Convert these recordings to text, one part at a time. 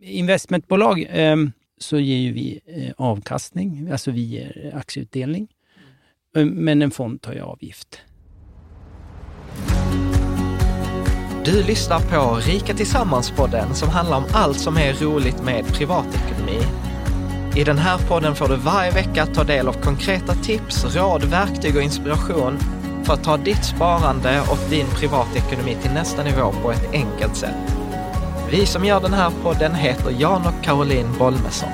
investmentbolag eh, så ger ju vi eh, avkastning, alltså vi ger aktieutdelning. Ehm, men en fond tar ju avgift. Du lyssnar på Rika Tillsammans-podden som handlar om allt som är roligt med privatekonomi. I den här podden får du varje vecka ta del av konkreta tips, råd, verktyg och inspiration för att ta ditt sparande och din privatekonomi till nästa nivå på ett enkelt sätt. Vi som gör den här podden heter Jan och Caroline Bolmesson.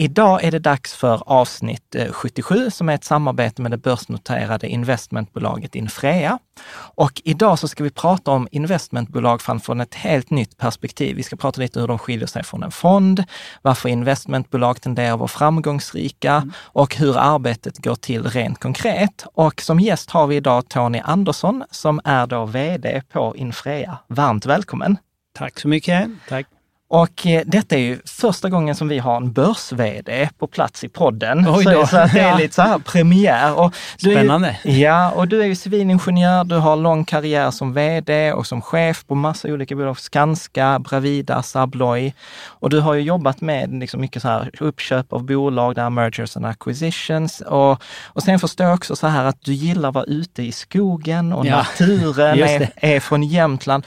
Idag är det dags för avsnitt eh, 77 som är ett samarbete med det börsnoterade investmentbolaget Infrea. Och idag så ska vi prata om investmentbolag från ett helt nytt perspektiv. Vi ska prata lite hur de skiljer sig från en fond, varför investmentbolag tenderar att vara framgångsrika och hur arbetet går till rent konkret. Och som gäst har vi idag Tony Andersson som är då VD på Infrea. Varmt välkommen! Tack så mycket. Tack. Och eh, detta är ju första gången som vi har en börs-VD på plats i podden. Så, så det är lite så här premiär. Och du är ju- Spännande. ja, och du är ju civilingenjör, du har lång karriär som VD och som chef på massa olika bolag. Skanska, Bravida, Sabloy. Och du har ju jobbat med liksom mycket så här uppköp av bolag, där mergers and acquisitions. Och, och sen förstår jag också så här att du gillar att vara ute i skogen och Ja, naturen, är, är från Jämtland.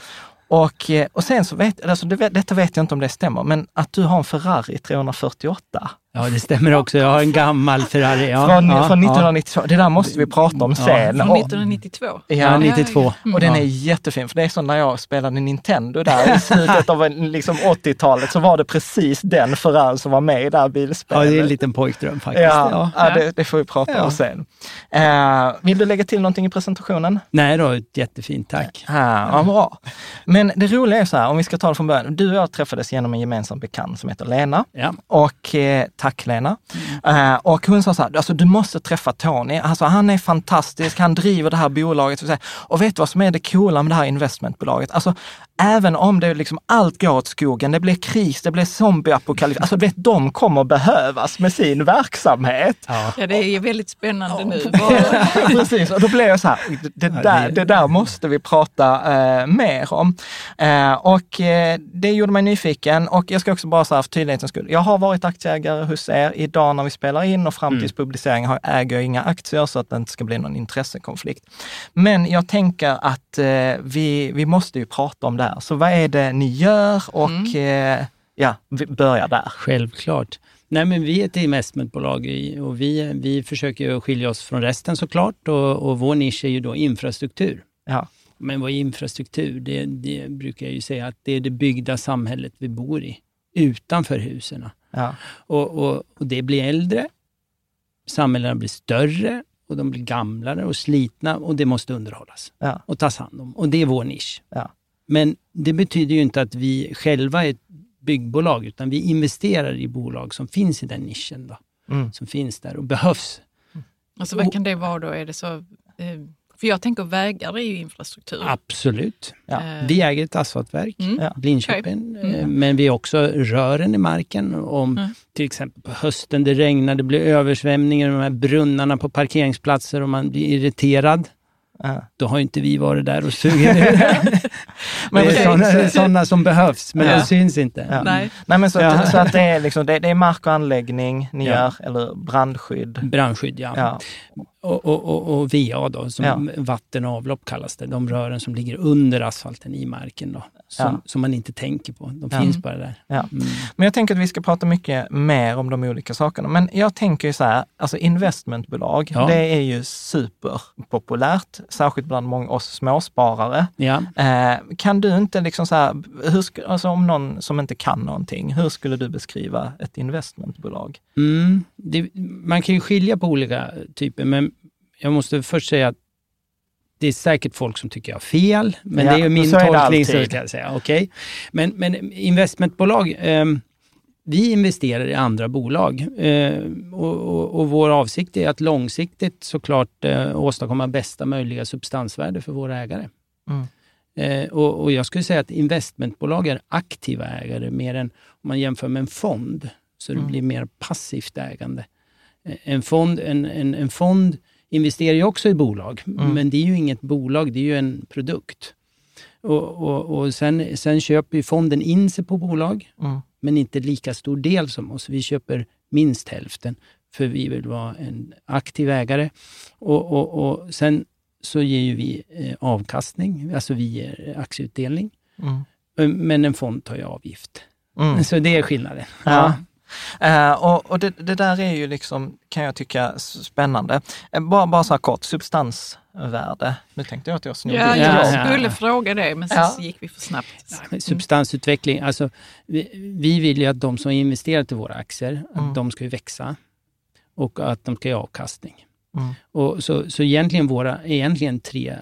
Och, eh, och sen så vet, alltså det, detta vet jag inte om det stämmer, men att du har en Ferrari 348 Ja, det stämmer också. Jag har en gammal Ferrari. Ja, från, ja, från ja. 1992. Det där måste vi prata om sen. Från Och- 1992. Ja, 92. och den är jättefin, för det är så när jag spelade Nintendo där i slutet av liksom 80-talet så var det precis den Ferrari som var med i det här Ja, bilspelet. det är en liten pojkdröm faktiskt. Ja, Ja. ja. det, det får vi prata om sen. Eh, vill du lägga till någonting i presentationen? Nej då, jättefint. Tack. Ja, vad bra. Men det roliga är så här, om vi ska ta det från början. Du och jag träffades genom en gemensam bekant som heter Lena. Ja. Och eh, tack Lena. Eh, och hon sa så här, alltså, du måste träffa Tony. Alltså, han är fantastisk, han driver det här bolaget. Och, och vet du vad som är det coola med det här investmentbolaget? Alltså, även om det liksom allt går åt skogen, det blir kris, det blir zombieapokalyps. Alltså, du vet, de kommer behövas med sin verksamhet. Ja. Ja, det är väldigt spännande nu. Precis, och då blev jag så här, det, det, där, det där måste vi prata eh, mer om. Eh, och eh, det gjorde mig nyfiken och jag ska också bara så här för tydlighetens skull. Jag har varit aktieägare hos er idag när vi spelar in och fram tills publiceringen har- äger jag inga aktier så att det inte ska bli någon intressekonflikt. Men jag tänker att eh, vi, vi måste ju prata om det här. Så vad är det ni gör och eh, ja, vi börjar där. Självklart. Nej, men vi är ett investmentbolag och vi, vi försöker skilja oss från resten såklart och, och vår nisch är ju då infrastruktur. Ja. Men vad är infrastruktur? Det, det brukar jag ju säga att det är det byggda samhället vi bor i, utanför husen. Ja. Och, och, och det blir äldre, samhällena blir större och de blir gamlare och slitna och det måste underhållas Ja. och tas hand om. Och det är vår nisch. Ja. Men det betyder ju inte att vi själva är ett byggbolag, utan vi investerar i bolag som finns i den nischen. Då, Mm. Som finns där och behövs. Alltså, vad kan det vara då? Är det så, eh, för jag tänker vägar är ju infrastruktur. Absolut. Ja. Eh, Vi äger ett asfaltverk, Mm. Ja. Linköping. Mm. eh, men vi har också rören i marken. Om Mm. till exempel på hösten det regnar, det blir översvämningar, de här brunnarna på parkeringsplatser och man blir irriterad. Ja. Då har inte vi varit där och sugit. Men det är sådana, så- det är sådana som behövs, men Ja. de syns inte. Ja. Nej. Nej men så, Ja. att, så att det är liksom, det, det är mark och anläggning ni Ja. gör, eller brandskydd. Brandskydd, ja. Ja. och, och, och, och VA då, som Ja. vatten och avlopp kallas det. De rören som ligger under asfalten i marken då, som, Ja. som man inte tänker på. De Ja. finns bara där. Ja. Mm. Men jag tänker att vi ska prata mycket mer om de olika sakerna. Men jag tänker ju så här, alltså investmentbolag, det är ju superpopulärt, särskilt bland många oss småsparare. Eh, kan du inte liksom så här, hur, alltså om någon som inte kan någonting, hur skulle du beskriva ett investmentbolag? Mm. Det, man kan ju skilja på olika typer, men jag måste först säga att det är säkert folk som tycker jag har fel, men Ja, det är ju min så är tolkning. Så ska jag säga. Okej. Men, men investmentbolag, ehm, vi investerar i andra bolag eh, och, och, och vår avsikt är att långsiktigt såklart eh, åstadkomma bästa möjliga substansvärde för våra ägare. Mm. Eh, och, och jag skulle säga att investmentbolag är aktiva ägare mer än om man jämför med en fond, så det Mm. blir mer passivt ägande. Eh, En fond, en, en, en fond investerar ju också i bolag, Mm. men det är ju inget bolag, det är ju en produkt. Och, och, och sen, sen köper ju fonden in sig på bolag, Mm. men inte lika stor del som oss. Vi köper minst hälften, för vi vill vara en aktiv ägare. Och, och, och sen så ger ju vi eh, avkastning, alltså vi ger aktieutdelning. Mm. Men en fond tar ju avgift. Mm. Så det är skillnaden. Ja. Eh, och och det, det där är ju liksom, kan jag tycka, spännande. Eh, bara, bara så här kort, substansvärde. Nu tänkte jag att jag snodde Ja, jag jobb. ja. skulle fråga det, men sen Ja. så gick vi för snabbt. Substansutveckling, alltså vi, vi vill ju att de som har investerat i våra aktier, Mm. att de ska ju växa och att de ska ge avkastning. Mm. Och så, så egentligen våra egentligen tre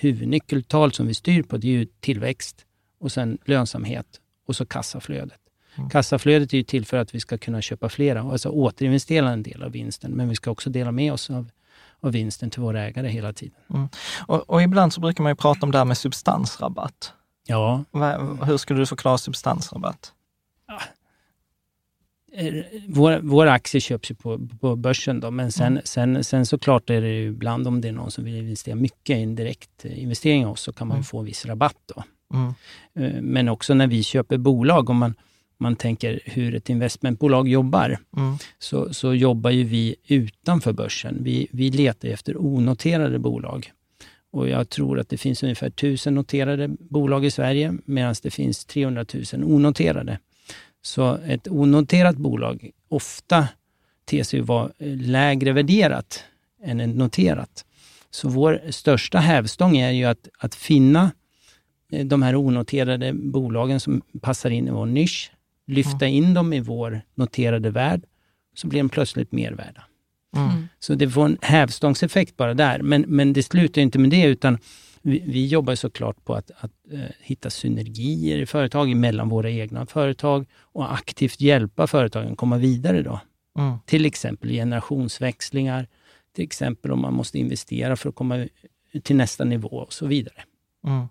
huvudnyckeltal som vi styr på, det är ju tillväxt och sen lönsamhet och så kassaflödet. Mm. Kassaflödet är ju till för att vi ska kunna köpa flera, alltså återinvestera en del av vinsten, men vi ska också dela med oss av, av vinsten till våra ägare hela tiden. Och, och ibland så brukar man ju prata om det här med substansrabatt. Ja, hur skulle du förklara substansrabatt? eh, våra, våra aktier köps ju på, på börsen då, men sen, Mm. sen, sen såklart är det ju ibland om det är någon som vill investera mycket i en direkt eh, investering i oss så kan man Mm. få en viss rabatt då. Mm. Eh, Men också när vi köper bolag, om man, man tänker hur ett investmentbolag jobbar, Mm. så, så jobbar ju vi utanför börsen. Vi, vi letar efter onoterade bolag. Och jag tror att det finns ungefär 1000 noterade bolag i Sverige, medan det finns 300 000 onoterade. Så ett onoterat bolag ofta ter sig vara lägre värderat än ett noterat. Så vår största hävstång är ju att, att finna eh, de här onoterade bolagen som passar in i vår nisch, lyfta in dem i vår noterade värld, så blir de plötsligt mer värda. Mm. Så det får en hävstångseffekt bara där. Men, men det slutar inte med det, utan vi, vi jobbar såklart på att, att eh, hitta synergier i företag mellan våra egna företag och aktivt hjälpa företagen komma vidare. Då. Mm. Till exempel generationsväxlingar, till exempel om man måste investera för att komma till nästa nivå och så vidare. Mm.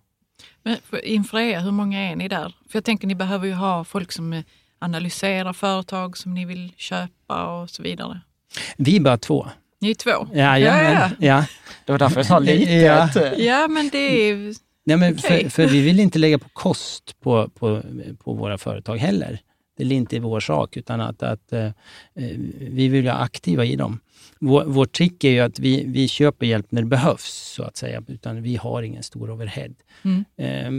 Men för Infrea, hur många är ni där? För jag tänker ni behöver ju ha folk som eh, analyserar företag som ni vill köpa och så vidare. Vi är bara två. Ni är två? Ja, ja, ja, ja. Det var därför jag sa lite. Ja. ja men det är... Nej, men Okej. för, för vi vill inte lägga på kost på, på, på våra företag heller. Det är inte vår sak, utan att, att eh, eh, vi vill vara aktiva i dem. Vår, vår trick är ju att vi, vi köper hjälp när det behövs, så att säga, utan vi har ingen stor overhead. Mm. Eh,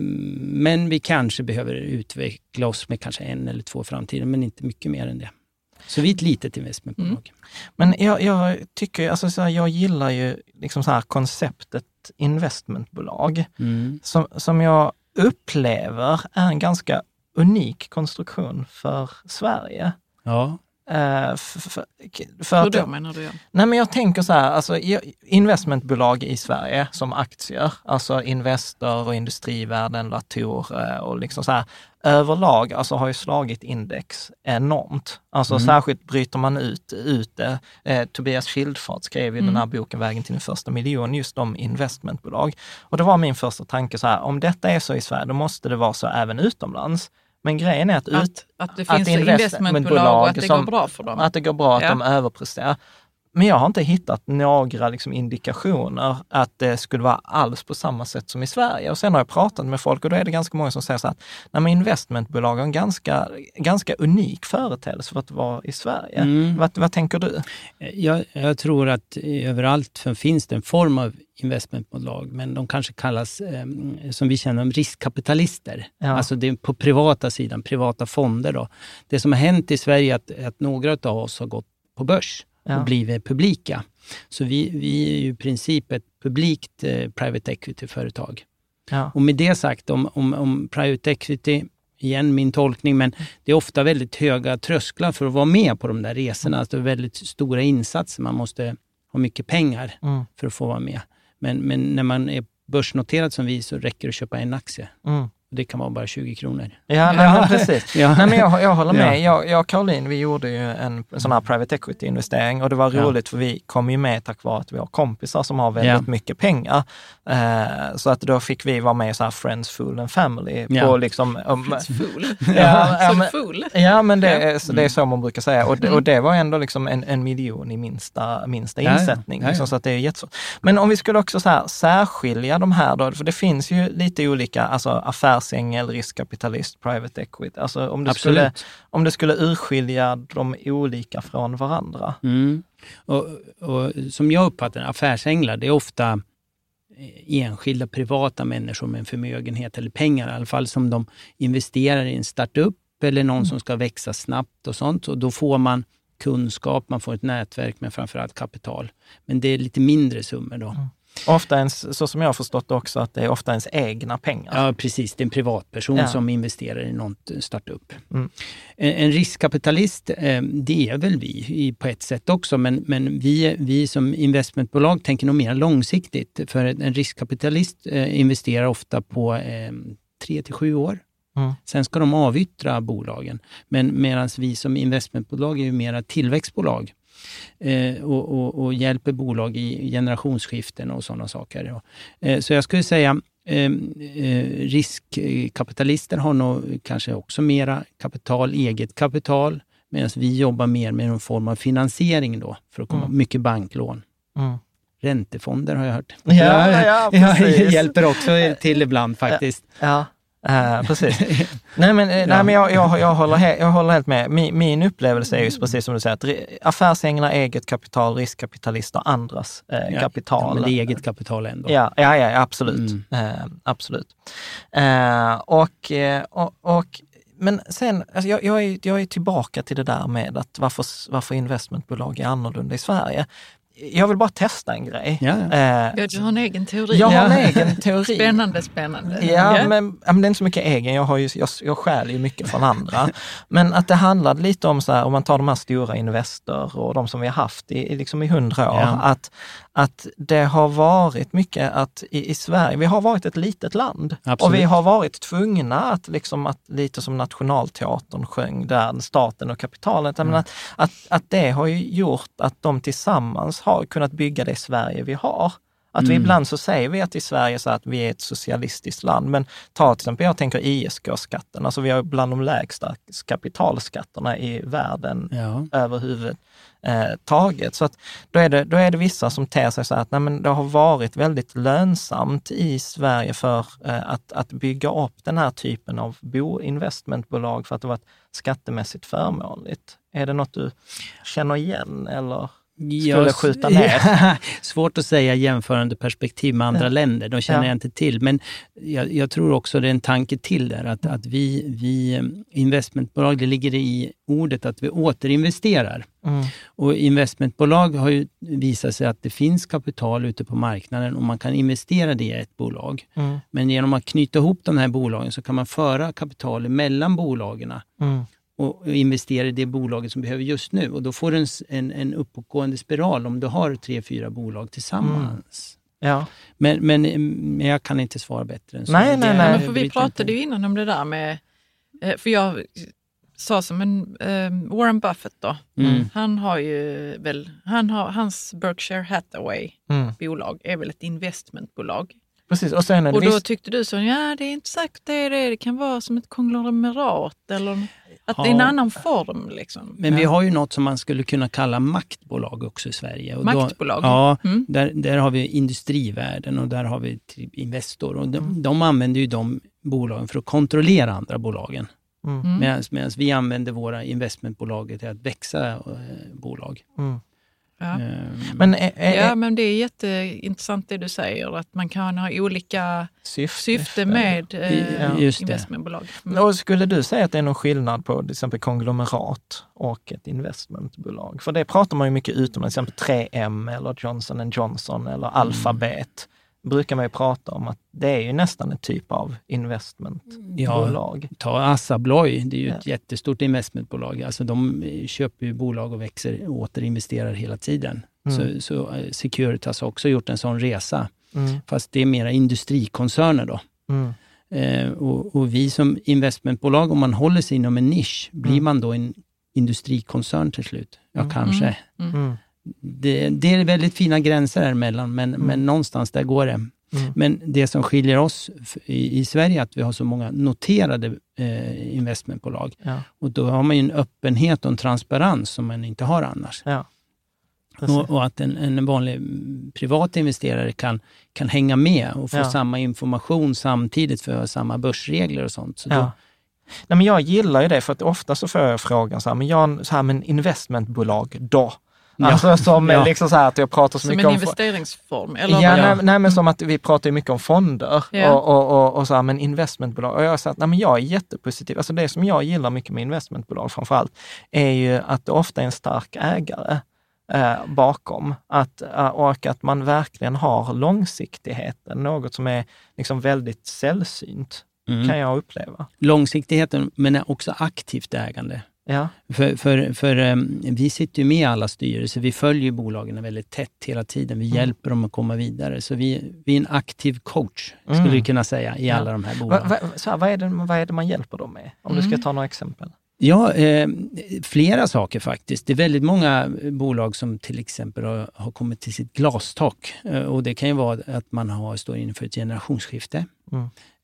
men vi kanske behöver utveckla oss med kanske en eller två i framtiden, men inte mycket mer än det. Så vi är ett litet investmentbolag. Men jag, jag tycker, alltså så här, jag gillar ju liksom så här konceptet investmentbolag Mm. som, som jag upplever är en ganska unik konstruktion för Sverige. Ja. Eh, f- f- för Hur att då jag, menar du? Ja? nej men jag tänker så här, alltså investmentbolag i Sverige som aktier, alltså Investor och Industrivärden, Latour och liksom så här överlag, alltså har ju slagit index enormt. Alltså Mm. särskilt bryter man ut, ut det. Eh, Tobias Schildfart skrev ju Mm. den här boken Vägen till din första miljon just om investmentbolag. Och det var min första tanke så här, om detta är så i Sverige, då måste det vara så även utomlands. Men grejen är att, ut, Att, att det att finns investmentbolag investmentbolag och att det som- går bra för dem. att det går bra att Ja. de överpresterar. Men jag har inte hittat några liksom indikationer att det skulle vara alls på samma sätt som i Sverige. Och sen har jag pratat med folk och då är det ganska många som säger så att nej, men investmentbolag är en ganska, ganska unik företeelse för att vara i Sverige. Mm. Vad, vad tänker du? Jag, jag tror att överallt finns det en form av investmentbolag, men de kanske kallas, eh, som vi känner dem, riskkapitalister. Ja. Alltså det är på privata sidan, privata fonder. Då. Det som har hänt i Sverige är att, att några av oss har gått på börs Ja. och blivit publika. Så vi, vi är ju i princip ett publikt eh, private equity-företag. Ja. Och med det sagt om, om, om private equity, igen min tolkning, men det är ofta väldigt höga trösklar för att vara med på de där resorna. Alltså det är väldigt stora insatser, man måste ha mycket pengar Mm. för att få vara med. Men, men när man är börsnoterad som vi så räcker det att köpa en aktie. Mm. Det kan vara bara 20 kronor. Ja, nej, precis. Ja. Nej, men jag, jag håller med. Ja. Jag, jag och Caroline, vi gjorde ju en sån här private equity-investering och det var Ja. roligt för vi kom ju med tack vare att vi har kompisar som har väldigt Ja. mycket pengar. Eh, så att då fick vi vara med i så här Friends, Fool and Family. Ja. På liksom, um, Full. Ja, ja, men-. Ja, men det, Ja. är, så det är så man brukar säga. Och det, och det var ändå liksom en, en miljon i minsta, minsta Ja, ja. insättning. Ja, ja. Liksom, så att det är jättesvårt. Men om vi skulle också så här, särskilja de här då, för det finns ju lite olika, alltså affärsängel, riskkapitalist, private equity. Alltså om det, skulle, om det skulle urskilja de olika från varandra. Mm. Och, och som jag uppfattar affärsänglar, det är ofta eh, enskilda privata människor med en förmögenhet eller pengar i alla fall som de investerar i en startup eller någon som ska växa snabbt och sånt. Och då får man kunskap, man får ett nätverk men framförallt kapital. Men det är lite mindre summor då. Ofta ens, så som jag har förstått det också, att det är ofta ens egna pengar. Ja, precis. Det är en privatperson Ja. som investerar i något startup. Mm. En, riskkapitalist, eh, det är väl vi på ett sätt också, men, men vi, vi som investmentbolag tänker nog mer långsiktigt. För en en riskkapitalist eh, investerar ofta på eh, tre till sju år. Mm. Sen ska de avyttra bolagen. Men medan vi som investmentbolag är ju mera tillväxtbolag eh, och, och, och hjälper bolag i generationsskiften och sådana saker. Eh, så jag skulle säga eh, eh, riskkapitalister har nog kanske också mera kapital, eget kapital, medan vi jobbar mer med någon form av finansiering då, för att komma, Mm. mycket banklån. Mm. Räntefonder har jag hört. Ja, ja, precis. hjälper också till ibland faktiskt. Ja, eh, precis. nej, men, eh, nej, men jag, jag, jag, håller he, jag håller helt med. Min, min upplevelse är ju precis som du säger, att affärsänglar, eget kapital, riskkapitalister, andras eh, Ja, kapital. Ja, men det är eget kapital ändå. Ja, ja, ja absolut. Mm. Eh, absolut. Eh, och, och, och, men sen, alltså jag, jag, är, jag är tillbaka till det där med att varför, varför investmentbolag är annorlunda i Sverige. Jag vill bara testa en grej. Ja, ja. Eh, Ja, du har en egen teori. jag har en Ja. egen teori. Spännande, spännande. Ja, men, ja, men det är inte så mycket egen. Jag, har ju, jag, jag stjäl ju mycket från andra. Men att det handlade lite om, så här, om man tar de här stora Investor och de som vi har haft i, liksom i hundra år, Ja. att, att det har varit mycket att i, i Sverige, vi har varit ett litet land och Absolut. vi har varit tvungna att, liksom, att lite som Nationalteatern sjöng där, staten och kapitalet, Mm. men att, att, att det har ju gjort att de tillsammans har kunnat bygga det Sverige vi har. Att vi Mm. ibland så säger vi att i Sverige så att vi är ett socialistiskt land, men ta till exempel, jag tänker ISK-skatten, alltså vi har bland de lägsta kapitalskatterna i världen Ja. överhuvudtaget. Eh, taget. så att då, är det, då är det vissa som ter sig så här att nej, men det har varit väldigt lönsamt i Sverige för eh, att, att bygga upp den här typen av bo, investmentbolag för att det varit skattemässigt förmånligt. Är det något du känner igen eller? Skulle skjuta ner. Svårt att säga jämförande perspektiv med andra Ja. länder, de känner Ja. jag inte till. Men jag, jag tror också det är en tanke till där, att, att vi, vi investmentbolag, det ligger i ordet att vi återinvesterar. Mm, Och investmentbolag har ju visat sig att det finns kapital ute på marknaden och man kan investera det i ett bolag. mm, Men genom att knyta ihop de här bolagen så kan man föra kapital mellan bolagen mm. Och investera i det bolaget som behöver just nu. Och då får du en, en, en uppåtgående spiral om du har tre, fyra bolag tillsammans. Ja. Men, men, men jag kan inte svara bättre än så. Nej, nej, nej. men för vi pratade inte. ju innan om det där med, eh, för jag sa som en eh, Warren Buffett då, Mm. han har ju väl, han har, hans Berkshire Hathaway Mm. bolag är väl ett investmentbolag. Precis, och sen Och då visst, tyckte du så, ja det är inte säkert det är det, det kan vara som ett konglomerat eller Att det är en annan form. Liksom. Men vi har ju något som man skulle kunna kalla maktbolag också i Sverige. Och Maktbolag? Då, ja, Mm. där, där har vi industrivärden och där har vi typ Investor. Och de, Mm. de använder ju de bolagen för att kontrollera andra bolagen. Mm. Medan vi använder våra investmentbolag till att växa eh, bolag. Mm. Ja. Ehm, Men är, är, Ja, men det är jätteintressant det du säger, att man kan ha olika syfte, syfte med eh, investmentbolag. Mm. Och skulle du säga att det är någon skillnad på till exempel konglomerat och ett investmentbolag? För det pratar man ju mycket utomlands, till exempel 3M eller Johnson Johnson eller Alphabet. Brukar man ju prata om att det är ju nästan en typ av investmentbolag. Ta Assa Abloy, det är ju Ja. ett jättestort investmentbolag. Alltså de eh, köper ju bolag och växer och återinvesterar hela tiden. Mm. Så, så eh, Securitas har också gjort en sån resa, Mm, fast det är mera industrikoncerner då. mm, Eh, och, och vi som investmentbolag, om man håller sig inom en nisch, blir Mm. man då en industrikoncern till slut? Ja, Mm. kanske. Det, det är väldigt fina gränser däremellan, men, Mm. men någonstans där går det. mm, Men det som skiljer oss i, i Sverige är att vi har så många noterade eh, investmentbolag. ja, Och då har man ju en öppenhet och en transparens som man inte har annars. ja. Och, och att en, en vanlig privat investerare kan, kan hänga med och få Ja. samma information samtidigt för samma börsregler och sånt. Så då. Nej, men jag gillar ju det, för att ofta så får jag frågan så här, men jag, så här, men investmentbolag då? Ja. Alltså som Ja. liksom så här att jag pratar så Som mycket en om... investeringsform? Eller ja, nej, nej, men som att vi pratar ju mycket om fonder Ja. och, och, och, och så här, men investmentbolag. Och jag har sagt, nej men jag är jättepositiv. Alltså det som jag gillar mycket med investmentbolag framför allt, är ju att det ofta är en stark ägare eh, bakom. Att, eh, och att man verkligen har långsiktigheten, något som är liksom väldigt sällsynt, mm. kan jag uppleva. Långsiktigheten, men också aktivt ägande. Ja, För, för, för um, vi sitter ju med i alla styrelser, vi följer bolagen väldigt tätt hela tiden. Vi Mm. hjälper dem att komma vidare. Så vi, vi är en aktiv coach, skulle Mm. vi kunna säga, i Ja. alla de här Va, bolagen. va, så här, vad, är det, vad är det man hjälper dem med? Om du ska Mm. ta några exempel. Ja, eh, flera saker faktiskt. Det är väldigt många bolag som till exempel har, har kommit till sitt glastak. Eh, och det kan ju vara att man har, står inför ett generationsskifte.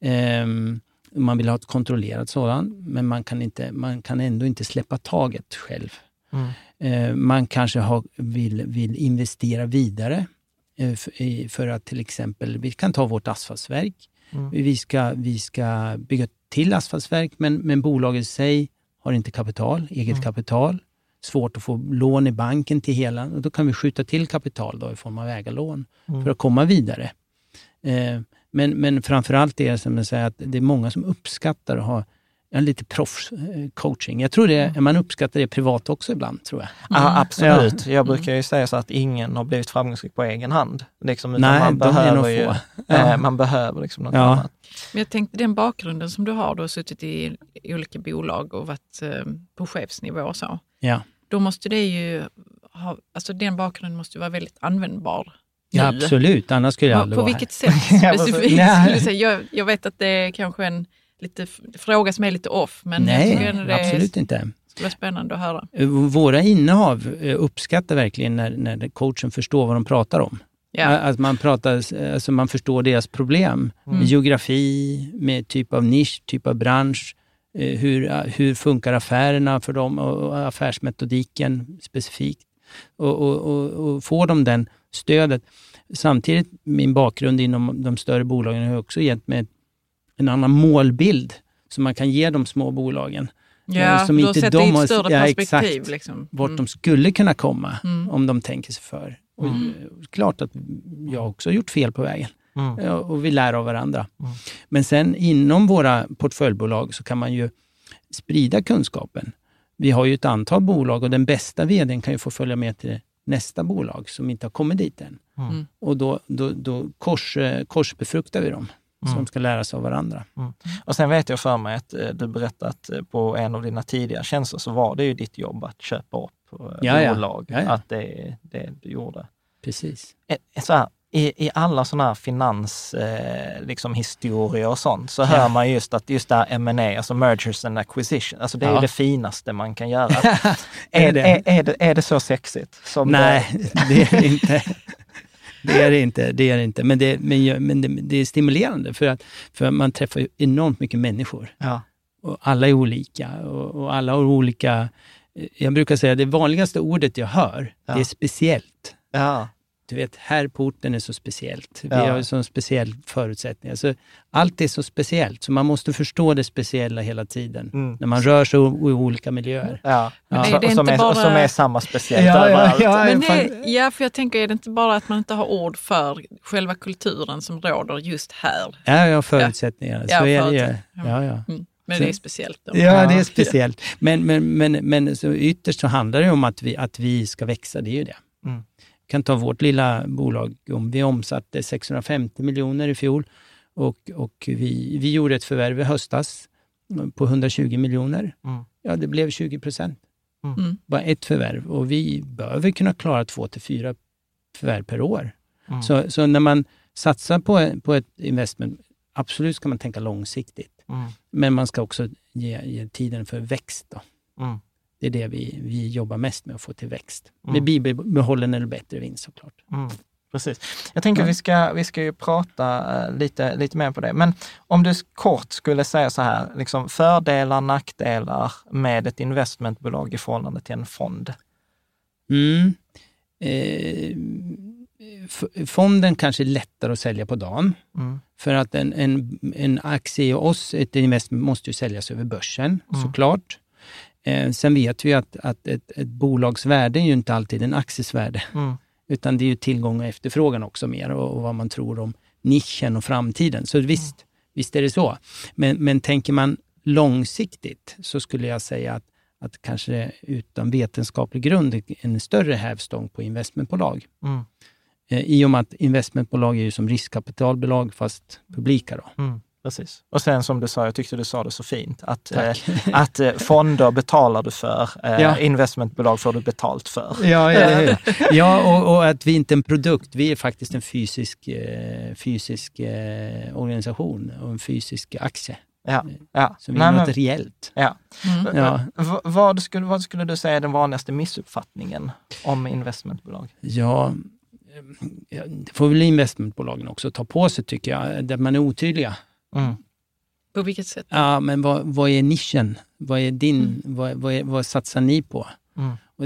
Mm. Man vill ha ett kontrollerat sådant, men man kan, inte, man kan ändå inte släppa taget själv. Mm. Eh, man kanske har, vill, vill investera vidare eh, för, att till exempel, vi kan ta vårt asfaltsverk. Mm. Vi, ska, vi ska bygga till asfaltsverk, men, men bolaget i sig har inte kapital, eget Mm. kapital. Svårt att få lån i banken till hela. Och då kan vi skjuta till kapital då i form av ägarlån Mm. för att komma vidare. Eh, men, men framförallt är det som jag säger att det är många som uppskattar att ha en lite proffscoaching. Jag tror det, man uppskattar det privat också ibland, tror jag. Ja, absolut. Ja. Jag brukar ju säga så att ingen har blivit framgångsrik på egen hand. Liksom, utan Nej, man behöver nog ju, få. eh, man behöver liksom något Ja. annat. Men jag tänkte den bakgrunden som du har, du har suttit i, i olika bolag och varit eh, på chefsnivå och så. Ja, Då måste det ju ha, alltså den bakgrunden måste ju vara väldigt användbar ja absolut. Annars skulle jag På, aldrig på vara vilket sätt specifikt? Nej. säga? Jag, jag vet att det är kanske en lite, fråga som är lite off, men här. Nej, det absolut inte. skulle vara spännande att höra. Eh, Våra innehav eh, uppskattar verkligen när, när coachen förstår vad de pratar om. Ja. Att man, pratar, alltså man förstår deras problem. Mm. Med geografi, med typ av nisch, typ av bransch. eh, Hur, hur funkar affärerna för dem och och affärsmetodiken specifikt. Och, och, och, och får de den stödet. Samtidigt, min bakgrund inom de större bolagen har också gett mig en annan målbild som man kan ge de små bolagen. Ja, som du har inte sett de det i ett har- större ja, perspektiv. exakt. Liksom. Vart Mm. de skulle kunna komma Mm. om de tänker sig för. Och Mm. eh, Klart att jag också har gjort fel på vägen. Mm. Ja, och vi lär av varandra. Mm. Men sen inom våra portföljbolag så kan man ju sprida kunskapen. Vi har ju ett antal bolag och den bästa vdn kan ju få följa med till nästa bolag som inte har kommit dit än. Mm. Och då, då, då kors, eh, korsbefruktar vi dem, så Mm. de ska lära sig av varandra. Och sen vet jag för mig att eh, du berättade att eh, på en av dina tidiga tjänster så var det ju ditt jobb att köpa upp Ja, bolag. Ja, ja. Att det är det du gjorde. Precis. Så här, i, I alla sådana här finanshistorier eh, liksom historier och sånt så hör man just att just det här M&A, alltså mergers and acquisition, alltså det är Ja. det finaste man kan göra. Är det? är, är, det, är det så sexigt? Nej, det är det inte. Det är det inte. Det är det inte. Men, det, men, men det, det är stimulerande för att för man träffar enormt mycket människor. Det, ja. och alla är olika och, och alla har olika... Jag brukar säga det vanligaste ordet jag hör, Ja. det är speciellt. Ja. Du vet, här på orten är så speciellt. Vi Ja. har så speciell förutsättningar. Så allt är så speciellt, så man måste förstå det speciella hela tiden. Mm. När man rör sig i i olika miljöer. Ja, Men Så- och som, inte är, och bara- som är samma speciellt Ja, ja, överallt. ja. Men det, ja, för jag tänker, är det inte bara att man inte har ord för själva kulturen som råder just här? Ja, ja, förutsättningar. Ja, Så är det ju. Ja, ja. Mm. Men det är speciellt. Då. Ja, det Ja. är speciellt. Men, men, men, men så ytterst så handlar det om att vi, att vi ska växa, det är ju det. Mm. Kan ta vårt lilla bolag, om vi omsatte 650 miljoner i fjol och, och vi, vi gjorde ett förvärv i höstas på 120 miljoner. Mm. Ja, det blev 20 procent. Mm. Bara ett förvärv och vi behöver kunna klara två till fyra förvärv per år. Mm. Så, så när man satsar på, på ett investment, absolut ska man tänka långsiktigt. Mm. Men man ska också ge, ge tiden för växt. Då. Mm. Det är det vi, vi jobbar mest med, att få till växt. Mm. Med bibehållen eller bättre vinst såklart. Mm, precis. Jag tänker vi ska, vi ska ju prata eh, lite, lite mer på det. Men om du kort skulle säga så här, liksom fördelar, nackdelar med ett investmentbolag i förhållande till en fond. Mm. Eh, fonden kanske är lättare att sälja på dagen. Mm. För att en, en, en aktie i oss, ett investment, måste ju säljas över börsen Mm. såklart. Eh, sen vet vi att, att ett, ett bolags värde är ju inte alltid en akties värde. Mm. Utan det är ju tillgång och efterfrågan också mer och, och vad man tror om nischen och framtiden. Så visst, visst är det så. Men, men tänker man långsiktigt så skulle jag säga att, att kanske utan vetenskaplig grund en större hävstång på investmentbolag. Mm. Eh, I och med att investmentbolag är ju som riskkapitalbolag fast publika. Då. Mm. Precis. Och sen som du sa, jag tyckte du sa det så fint, att, eh, att eh, fonder betalar du för, eh, Ja. investmentbolag får du betalt för. Ja, eller hur? ja och, och att vi inte är en produkt, vi är faktiskt en fysisk, eh, fysisk eh, organisation och en fysisk aktie. Ja, ja. Så vi Nej, är men- något reellt. ja. Mm. Ja. V- vad, skulle, vad skulle du säga är den vanligaste missuppfattningen om investmentbolag? Ja, eh, det får väl investmentbolagen också ta på sig tycker jag, där man är otydliga. Mm. På vilket sätt? Ja, men vad, vad är nischen? Vad är din, Mm. vad, vad, är, vad satsar ni på? Mm. Och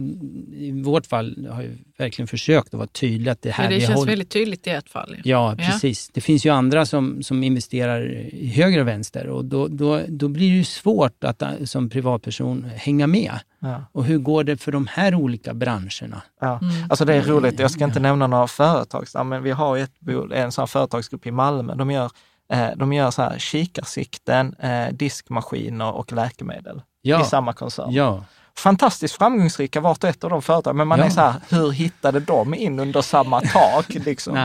I vårt fall har jag verkligen försökt att vara tydlig att det här Ja, det vi känns håller- väldigt tydligt i ert fall. Ja, Ja. precis. Det finns ju andra som, som investerar i höger och vänster och då, då, då blir det ju svårt att äh, som privatperson hänga med. Ja. Och hur går det för de här olika branscherna? Ja. Mm. Alltså det är roligt, jag ska inte nämna några företag, men vi har ju ett, en sån här företagsgrupp i Malmö. De gör, eh, de gör så här kikarsikten, eh, diskmaskiner och läkemedel Ja, i samma koncern. ja. Fantastiskt framgångsrika vart och ett av de företagen, men man Ja. är så här, hur hittade de in under samma tak? Liksom?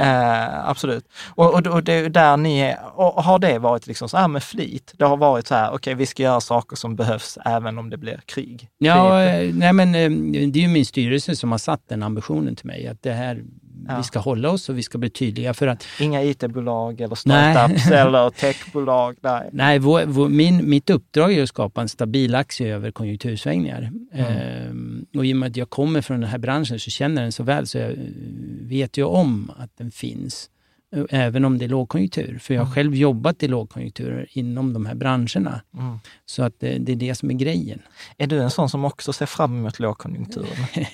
Eh, absolut. Och, och, och det är där ni är, och har det varit liksom så här med flit? Det har varit så här, okej vi ska göra saker som behövs även om det blir krig. Ja, Det är- eh, nej men eh, det är ju min styrelse som har satt den ambitionen till mig, att det här, Ja. vi ska hålla oss och vi ska bli tydliga för att Inga IT-bolag eller startups eller techbolag. Nej. Nej, vår, vår, min, mitt uppdrag är att skapa en stabil aktie över konjunktursvängningar. Ehm, och i och med att jag kommer från den här branschen så känner den så väl så jag eh, vet ju om att den finns. eh, Även om det är lågkonjunktur. För jag har själv jobbat i lågkonjunkturer inom de här branscherna. Mm. Så att det, det är det som är grejen. Är du en sån som också ser fram emot lågkonjunkturen?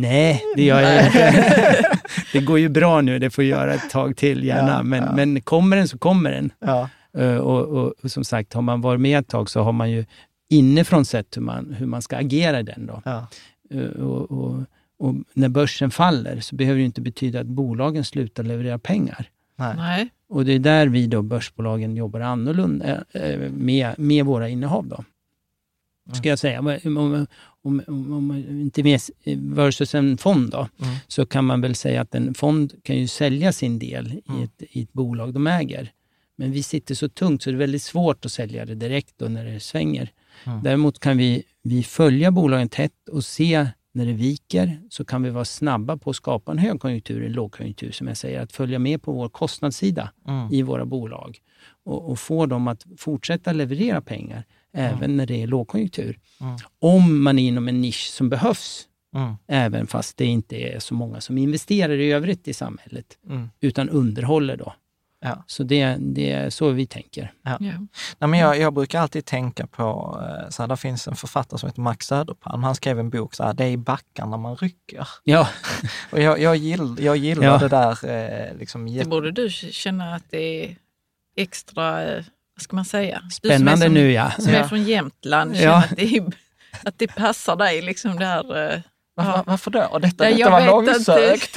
Nej, det gör jag inte. det går ju bra nu, det får göra ett tag till gärna. Ja, men, ja. men kommer den så kommer den. Ja. Eh, Och, och, och som sagt, har man varit med ett tag så har man ju inifrån sett hur man, hur man ska agera i den. Då. Ja. Eh, Och, och, och när börsen faller så behöver det inte betyda att bolagen slutar leverera pengar. Nej. Nej. Och det är där vi då, börsbolagen, jobbar annorlunda eh, med, med våra innehav. Då. Ska jag säga. Om, om, om, om, inte med versus en fond då, Mm. så kan man väl säga att en fond kan ju sälja sin del Mm. i, ett, i ett bolag de äger. Men vi sitter så tungt så det är väldigt svårt att sälja det direkt då när det svänger. Mm. Däremot kan vi, vi följa bolagen tätt och se när det viker så kan vi vara snabba på att skapa en högkonjunktur, en lågkonjunktur som jag säger, att följa med på vår kostnadssida Mm. i våra bolag och, och få dem att fortsätta leverera pengar även när det är lågkonjunktur. Mm. Om man är inom en nisch som behövs, Mm. även fast det inte är så många som investerar i övrigt i samhället, Mm. utan underhåller då. Ja. Så det, det är så vi tänker. Ja. Nej, men jag, jag brukar alltid tänka på, eh, så här, där finns en författare som heter Max Söderpalm. Han skrev en bok, så här, det är i backarna man rycker. Ja, Och jag, jag, gill, jag gillar Ja. det där. Eh, liksom, Det borde du känna att det är extra, eh, vad ska man säga? Spännande som nu ja. Som Ja. är från Jämtland, känner Ja. att, det att det passar dig liksom där. eh. Varför, varför då? Och detta, Nej, detta jag var långsökt,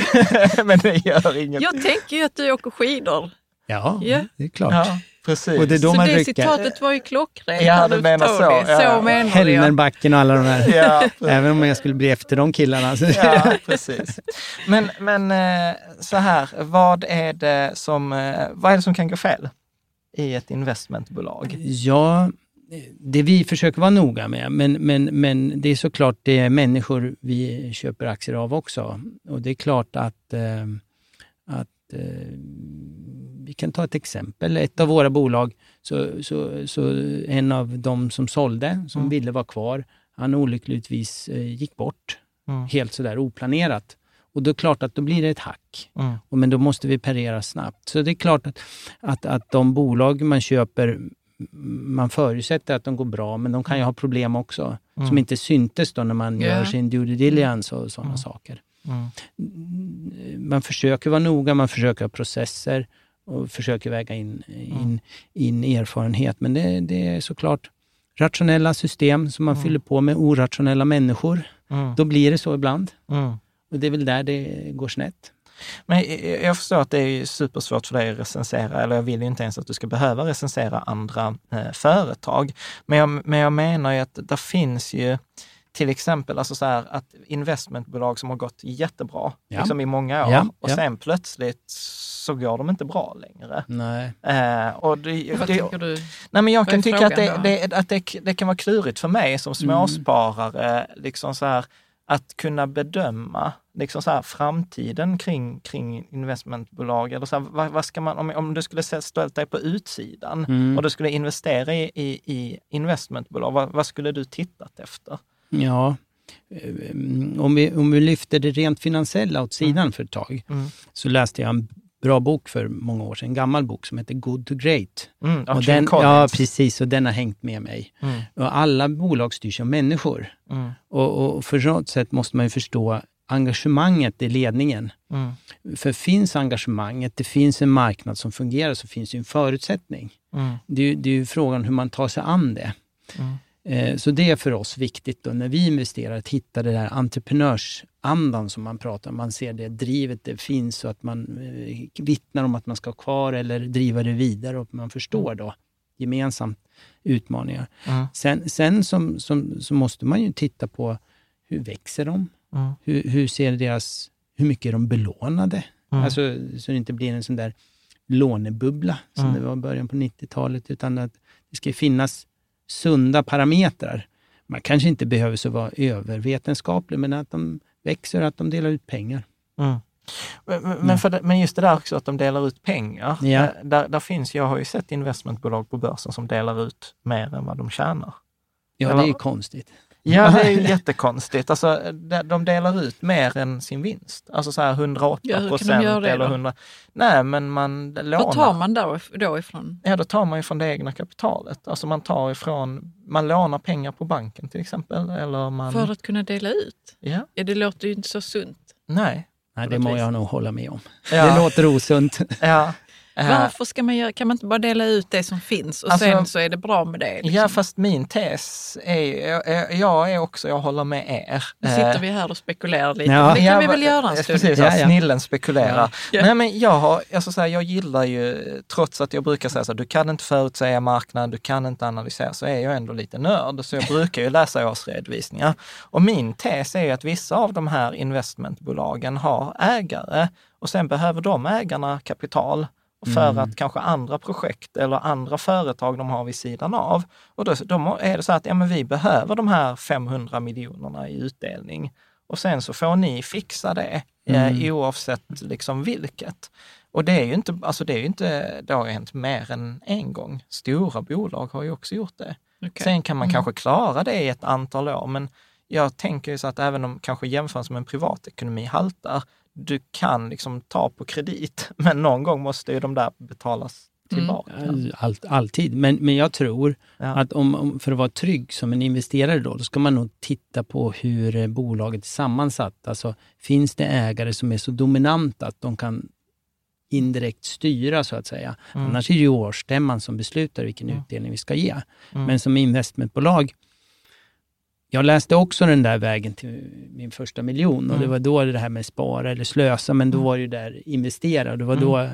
men det gör inget. Jag tänker ju att du åker skidor. Ja, Ja. det är klart. Ja, precis. Och det är då så man det rycker. citatet var ju klockrent. Ja, du menar så, Det. ja. Så. Helmerbacken och alla de där. Ja, Även om jag skulle bli efter de killarna. Ja, precis. Men, men eh, så här, vad är, det som, eh, vad är det som kan gå fel i ett investmentbolag? Ja, det vi försöker vara noga med, men, men, men det är såklart det är människor vi köper aktier av också. Och det är klart att, eh, att eh, vi kan ta ett exempel. Ett av våra bolag, så, så, så en av de som sålde, som Mm. ville vara kvar, han olyckligtvis eh, gick bort Mm. helt sådär oplanerat. Och då är det klart att då blir det ett hack. Mm. Och Men då måste vi parera snabbt. Så det är klart att, att, att de bolag man köper, man förutsätter att de går bra, men de kan ju ha problem också. Mm. Som inte syntes då när man Ja. gör sin due diligence och sådana Mm. saker. Mm. Man försöker vara noga, man försöker ha processer och försöker väga in, in, in erfarenhet. Men det, det är såklart rationella system som man Mm. fyller på med orationella människor. Mm. Då blir det så ibland. Mm. Och det är väl där det går snett. Men jag- förstår att det är supersvårt för dig att recensera, eller jag vill ju inte ens att du ska behöva recensera andra eh, företag. Men jag, men jag menar ju att det finns ju till exempel alltså så här, att investmentbolag som har gått jättebra Ja. liksom i många år Ja, och ja. sen plötsligt så går de inte bra längre. Nej. Eh, och det, Vad det, tänker du? Nej, men jag Vad kan tycka att, det, det, att det, det kan vara klurigt för mig som småsparare, liksom så här, att kunna bedöma liksom så här, framtiden kring, kring investmentbolag. Eller så här, vad, vad ska man, om, om du skulle ställt dig på utsidan Mm. och du skulle investera i, i, i investmentbolag, vad, vad skulle du tittat efter? Ja, eh, om vi, om vi lyfter det rent finansiella åt sidan för ett tag, Mm. så läste jag en bra bok för många år sedan, en gammal bok som heter Good to Great. Mm, Och den, ja, precis, och den har hängt med mig. Mm, Och alla bolag styrs av människor. mm, Och, och för något sätt måste man ju förstå engagemanget i ledningen. mm, För finns engagemanget, det finns en marknad som fungerar, så finns ju en förutsättning. mm, Det det är ju frågan hur man tar sig an det. mm, Eh, Så det är för oss viktigt då, när vi investerar att hitta det där entreprenörsandan som man pratar om. Man ser det drivet det finns och att man eh, vittnar om att man ska ha kvar eller driva det vidare och man förstår då gemensamt utmaningar. mm, Sen, sen som, som, så måste man ju titta på hur växer de? Mm, Hur, hur ser deras, hur mycket är de belånade? Mm. Alltså, så det inte blir en sån där lånebubbla som Mm. det var i början på 90-talet, utan att det ska finnas sunda parametrar. Man kanske inte behöver så vara övervetenskaplig, men att de växer och att de delar ut pengar. Mm. Men, för det, men just det där också att de delar ut pengar. Ja. eh, Där, där finns, jag har ju sett investmentbolag på börsen som delar ut mer än vad de tjänar. Ja, Eller- det är ju konstigt. Ja, det är ju jättekonstigt. Alltså, de, de delar ut mer än sin vinst. Alltså så här 108 Ja, hur kan de procent göra det eller då? 100... Nej, men man lånar. tar man då, då ifrån? Ja, då tar man ju från det egna kapitalet. Alltså man tar ifrån, man lånar pengar på banken till exempel. Eller man... För att kunna dela ut? Ja, Ja, det låter ju inte så sunt. nej. Nej, det må jag nog hålla med om. Ja. Det låter osunt. Ja. Eh, Varför ska man göra, kan man inte bara dela ut det som finns och Alltså- sen så är det bra med det? Liksom? Ja, fast min tes är, jag, jag är också, jag håller med er. Nu Eh, sitter vi här och spekulerar lite. Ja. men det kan Ja, vi väl göra en stund? Precis, Ja, ja, ja. snillen spekulerar. Ja. Nej, men jag, har, alltså så här, jag gillar ju, trots att jag brukar säga så här, du kan inte förutsäga marknaden, du kan inte analysera, så är jag ändå lite nörd. Så jag brukar ju läsa årsredovisningar. Och min tes är ju att vissa av de här investmentbolagen har ägare och sen behöver de ägarna kapital för Mm. att kanske andra projekt eller andra företag de har vid sidan av. Och då, då är det så att ja, men vi behöver de här 500 miljonerna i utdelning och sen så får ni fixa det Mm. eh, oavsett liksom vilket. Och det är ju inte, alltså det är ju inte, det har hänt mer än en gång. Stora bolag har ju också gjort det. Okej. Sen kan man Mm. kanske klara det i ett antal år, men jag tänker ju så att även om kanske jämförelsen med en privatekonomi haltar, du kan liksom ta på kredit, men någon gång måste ju de där betalas tillbaka. Mm. All, alltid, men, men jag tror Ja. att om, om, för att vara trygg som en investerare då, då ska man nog titta på hur eh, bolaget är sammansatt. Alltså, finns det ägare som är så dominanta att de kan indirekt styra så att säga. Mm. Annars är det ju årsstämman som beslutar vilken Mm. utdelning vi ska ge. Mm. Men som investmentbolag, jag läste också den där vägen till min första miljon och det Mm. var då det här med spara eller slösa, men då Mm. var det ju där investera och det var Mm. då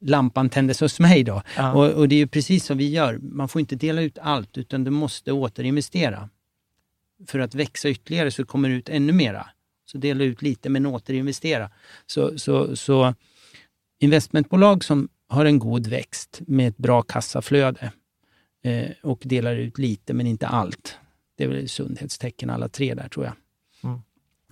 lampan tändes hos mig då. Ja. Och, och det är ju precis som vi gör, man får inte dela ut allt utan du måste återinvestera. För att växa ytterligare så kommer det ut ännu mera. Så dela ut lite men återinvestera. Så, så, så investmentbolag som har en god växt med ett bra kassaflöde eh, och delar ut lite men inte allt. Det är väl sundhetstecken alla tre där tror jag. Mm.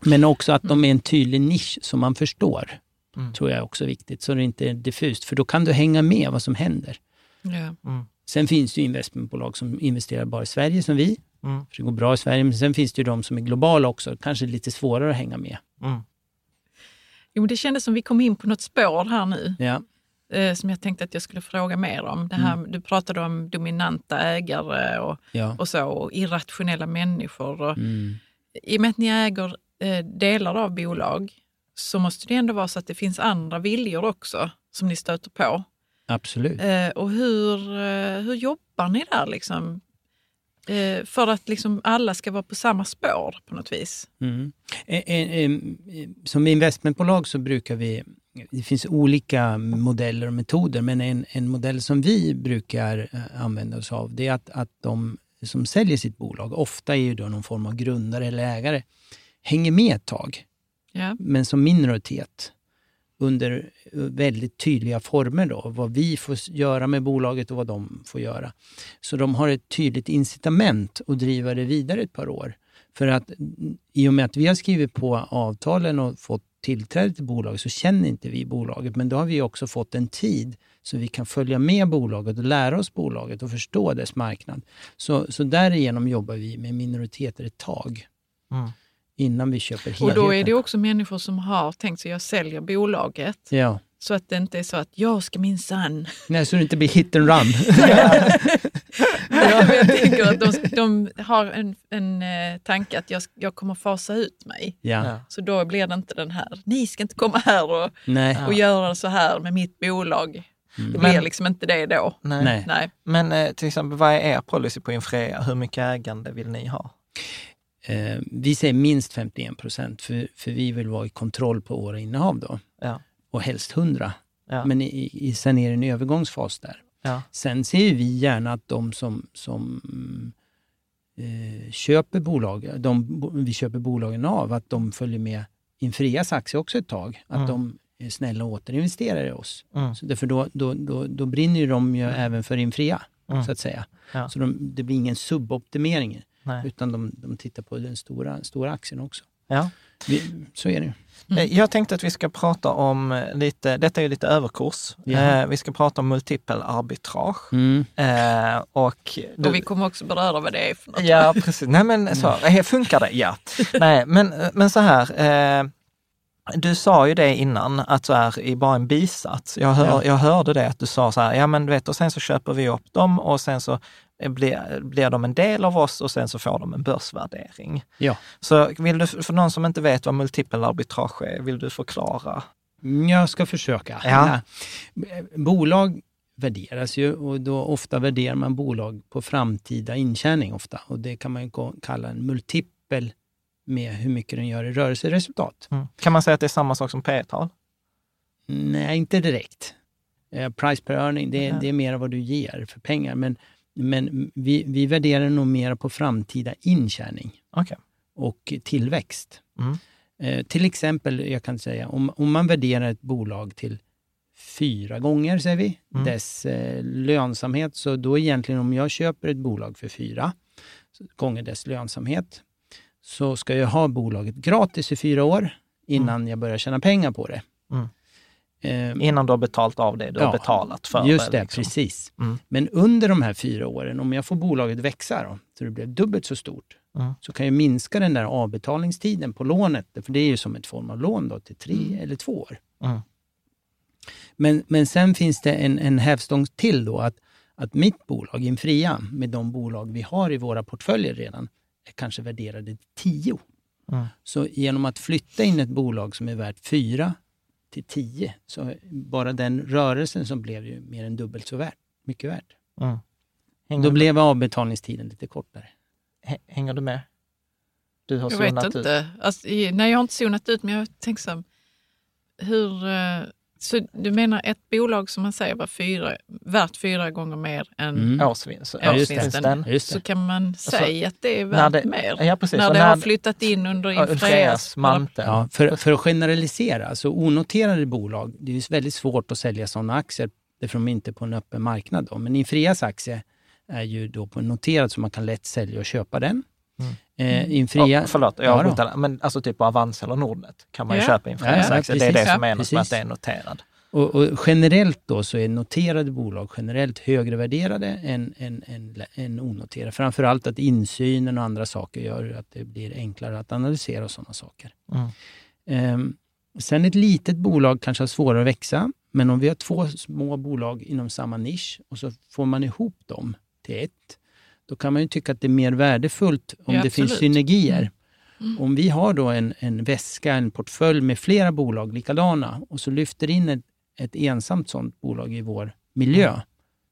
Men också att de är en tydlig nisch som man förstår. Mm. tror jag är också viktigt, så det inte är diffust. För då kan du hänga med vad som händer. Ja. Mm. Sen finns det ju investmentbolag som investerar bara i Sverige som vi, Mm. för det går bra i Sverige. Men sen finns det ju de som är globala också, kanske lite svårare att hänga med. Mm. Jo, men det kändes som vi kom in på något spår här nu. Ja, eh, som jag tänkte att jag skulle fråga mer om. Det här, Du pratade om dominanta ägare och, ja. och så, och irrationella människor. Och, Mm. I och med att ni äger eh, delar av bolag så måste det ändå vara så att det finns andra viljor också som ni stöter på. Absolut. Eh, och hur, eh, hur jobbar ni där liksom? Eh, för att liksom alla ska vara på samma spår på något vis. Mm. Eh, Som investmentbolag så brukar vi, det finns olika modeller och metoder, men en, en modell som vi brukar eh, använda oss av, det är att, att de som säljer sitt bolag, ofta är ju då någon form av grundare eller ägare, hänger med ett tag. Ja. men som minoritet under väldigt tydliga former då, vad vi får göra med bolaget och vad de får göra. Så de har ett tydligt incitament att driva det vidare ett par år. För att mm, i och med att vi har skrivit på avtalen och fått tillträde till bolaget så känner inte vi bolaget, men då har vi också fått en tid så vi kan följa med bolaget och lära oss bolaget och förstå dess marknad. Så, så därigenom jobbar vi med minoriteter ett tag Mm. innan vi köper Och helheten. då är det också människor som har tänkt sig jag säljer bolaget. Ja. Så att det inte är så att jag ska minsann Nej, så det inte blir hit and run. Ja, men jag tänker att de, de har en, en eh, tanke att jag, jag kommer fasa ut mig. ja. Så då blir det inte den här, ni ska inte komma här och, Nej. och göra så här med mitt bolag. Det Mm. blir Men- liksom inte det då. Nej. Nej. Nej. Men eh, till exempel, vad är er policy på Infrea? Hur mycket ägande vill ni ha? Eh, vi säger minst 51 procent, för, för vi vill vara i kontroll på våra innehav då. Ja. Och helst 100. Ja. Men i, i, sen är det en övergångsfas där. Ja. Sen ser vi gärna att de som, som mm, eh, köper bolag, de vi köper bolagen av, att de följer med Infreas aktie också ett tag. Att Mm. de är snälla och återinvesterar i oss. Mm. Så därför då, då, då, då brinner de ju även för Infrea, Mm. så att säga. Ja. Så de, det blir ingen suboptimering, Nej. utan de, de tittar på den stora, stora aktien också. Ja. Vi, så är det ju. Eh, Jag tänkte att vi ska prata om eh, lite, detta är ju lite överkurs. Eh, vi ska prata om multipel arbitrage. Mm. Eh, och du, Och vi kommer också beröra vad det är för något. Ja, precis. Nej, men så, eh, funkar det? Ja. Nej, men, men så här. Eh, du sa ju det innan, att så här, i bara en bisats. Jag, hör, Ja. jag hörde det att du sa så här, ja men du vet, och sen så köper vi upp dem och sen så blir, blir de en del av oss och sen så får de en börsvärdering. Ja. Så vill du, för någon som inte vet vad multipel arbitrage är, vill du förklara? Jag ska försöka. Ja. Bolag värderas ju och då ofta värderar man bolag på framtida intjäning ofta och det kan man ju kalla en multipel med hur mycket den gör i rörelseresultat. Mm. Kan man säga att det är samma sak som P tal Nej, inte direkt. Eh, price per earning, det, Ja. det är mer vad du ger för pengar. Men, men vi, vi värderar nog mer på framtida intjäning Okej. och tillväxt. Mm. Eh, till exempel, jag kan säga, om, om man värderar ett bolag till fyra gånger, säger vi, Mm. dess eh, lönsamhet, så då egentligen om jag köper ett bolag för fyra gånger dess lönsamhet, så ska jag ha bolaget gratis i fyra år innan jag börjar tjäna pengar på det. Mm. Eh, Innan du har betalt av det du Ja, har betalat för Just det, liksom. precis. Mm. Men under de här fyra åren, om jag får bolaget växa då, så det blev dubbelt så stort, Mm. så kan jag minska den där avbetalningstiden på lånet, för det är ju som ett form av lån då, till tre eller två år. Mm. Men, men sen finns det en, en hävstång till då, att, att mitt bolag, Infria, med de bolag vi har i våra portföljer redan, är kanske värderade till 10. Mm. Så genom att flytta in ett bolag som är värt 4 till 10, så bara den rörelsen som blev ju mer än dubbelt så värt, mycket värt. Mm. Hänger, Då blev avbetalningstiden lite kortare. hä- hänger du med? Du har Jag vet zonat ut. inte. Alltså, nej, jag har inte zonat ut, men jag tänker så här, hur... Så du menar ett bolag som man säger var fyra, värt fyra gånger mer än... Mm. Årsvinst. Ja, just det. årsvinsten. Just Så det. kan man säga att det är när värt det- mer. Ja, precis. När det när- har flyttat in under Infreas Freas mantel. Ja, för, för att generalisera, så onoterade bolag, det är ju väldigt svårt att sälja sådana aktier därför de är inte på en öppen marknad. Då. Men Infrias aktie är ju då på noterad så man kan lätt sälja och köpa den. Mm. Eh, Infria, Oh, förlåt, jag Ja, avbryter. men alltså typ på Avanza eller Nordnet kan man ju Ja. köpa in Freas Ja. Det är det som Ja, menas med att det är noterad. Och, och generellt då så är noterade bolag generellt högre värderade än, än, än, än onoterade. Framförallt att insynen och andra saker gör att det blir enklare att analysera och sådana saker. Mm. Ehm, sen ett litet bolag kanske har svårare att växa, men om vi har två små bolag inom samma nisch och så får man ihop dem till ett, då kan man ju tycka att det är mer värdefullt om Ja, det finns synergier. Mm. Om vi har då en, en väska, en portfölj med flera bolag likadana och så lyfter in ett, ett ensamt sådant bolag i vår miljö,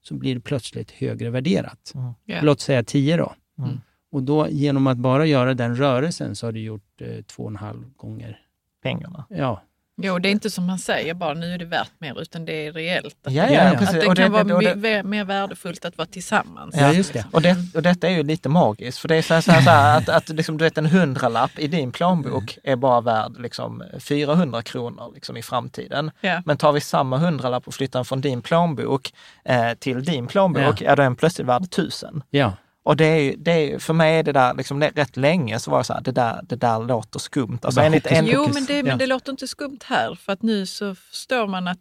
så blir det plötsligt högre värderat. Ja. Låt säga 10 då. Mm. Och då genom att bara göra den rörelsen så har du gjort eh, två och en halv gånger. Pengarna. Ja, Jo, det är inte som man säger bara nu är det värt mer, utan det är reellt. Att, Ja, ja, att det Och kan vara och det, mer, värdefullt att vara tillsammans. Ja, just det. Och, det, och detta är ju lite magiskt, för det är så här, så här, så här att, att liksom, du vet, en hundralapp i din plånbok är bara värd liksom, 400 kronor liksom, i framtiden. Ja. Men tar vi samma hundralapp och flyttar den från din plånbok eh, till din plånbok, ja. är den plötsligt värd 1000. ja. Och det är, det är, för mig är det där, liksom, det, rätt länge så var det så här, det där, det där låter skumt. Alltså, enligt, hokus en, Jo, men det, Ja. men det låter inte skumt här, för att nu så förstår man att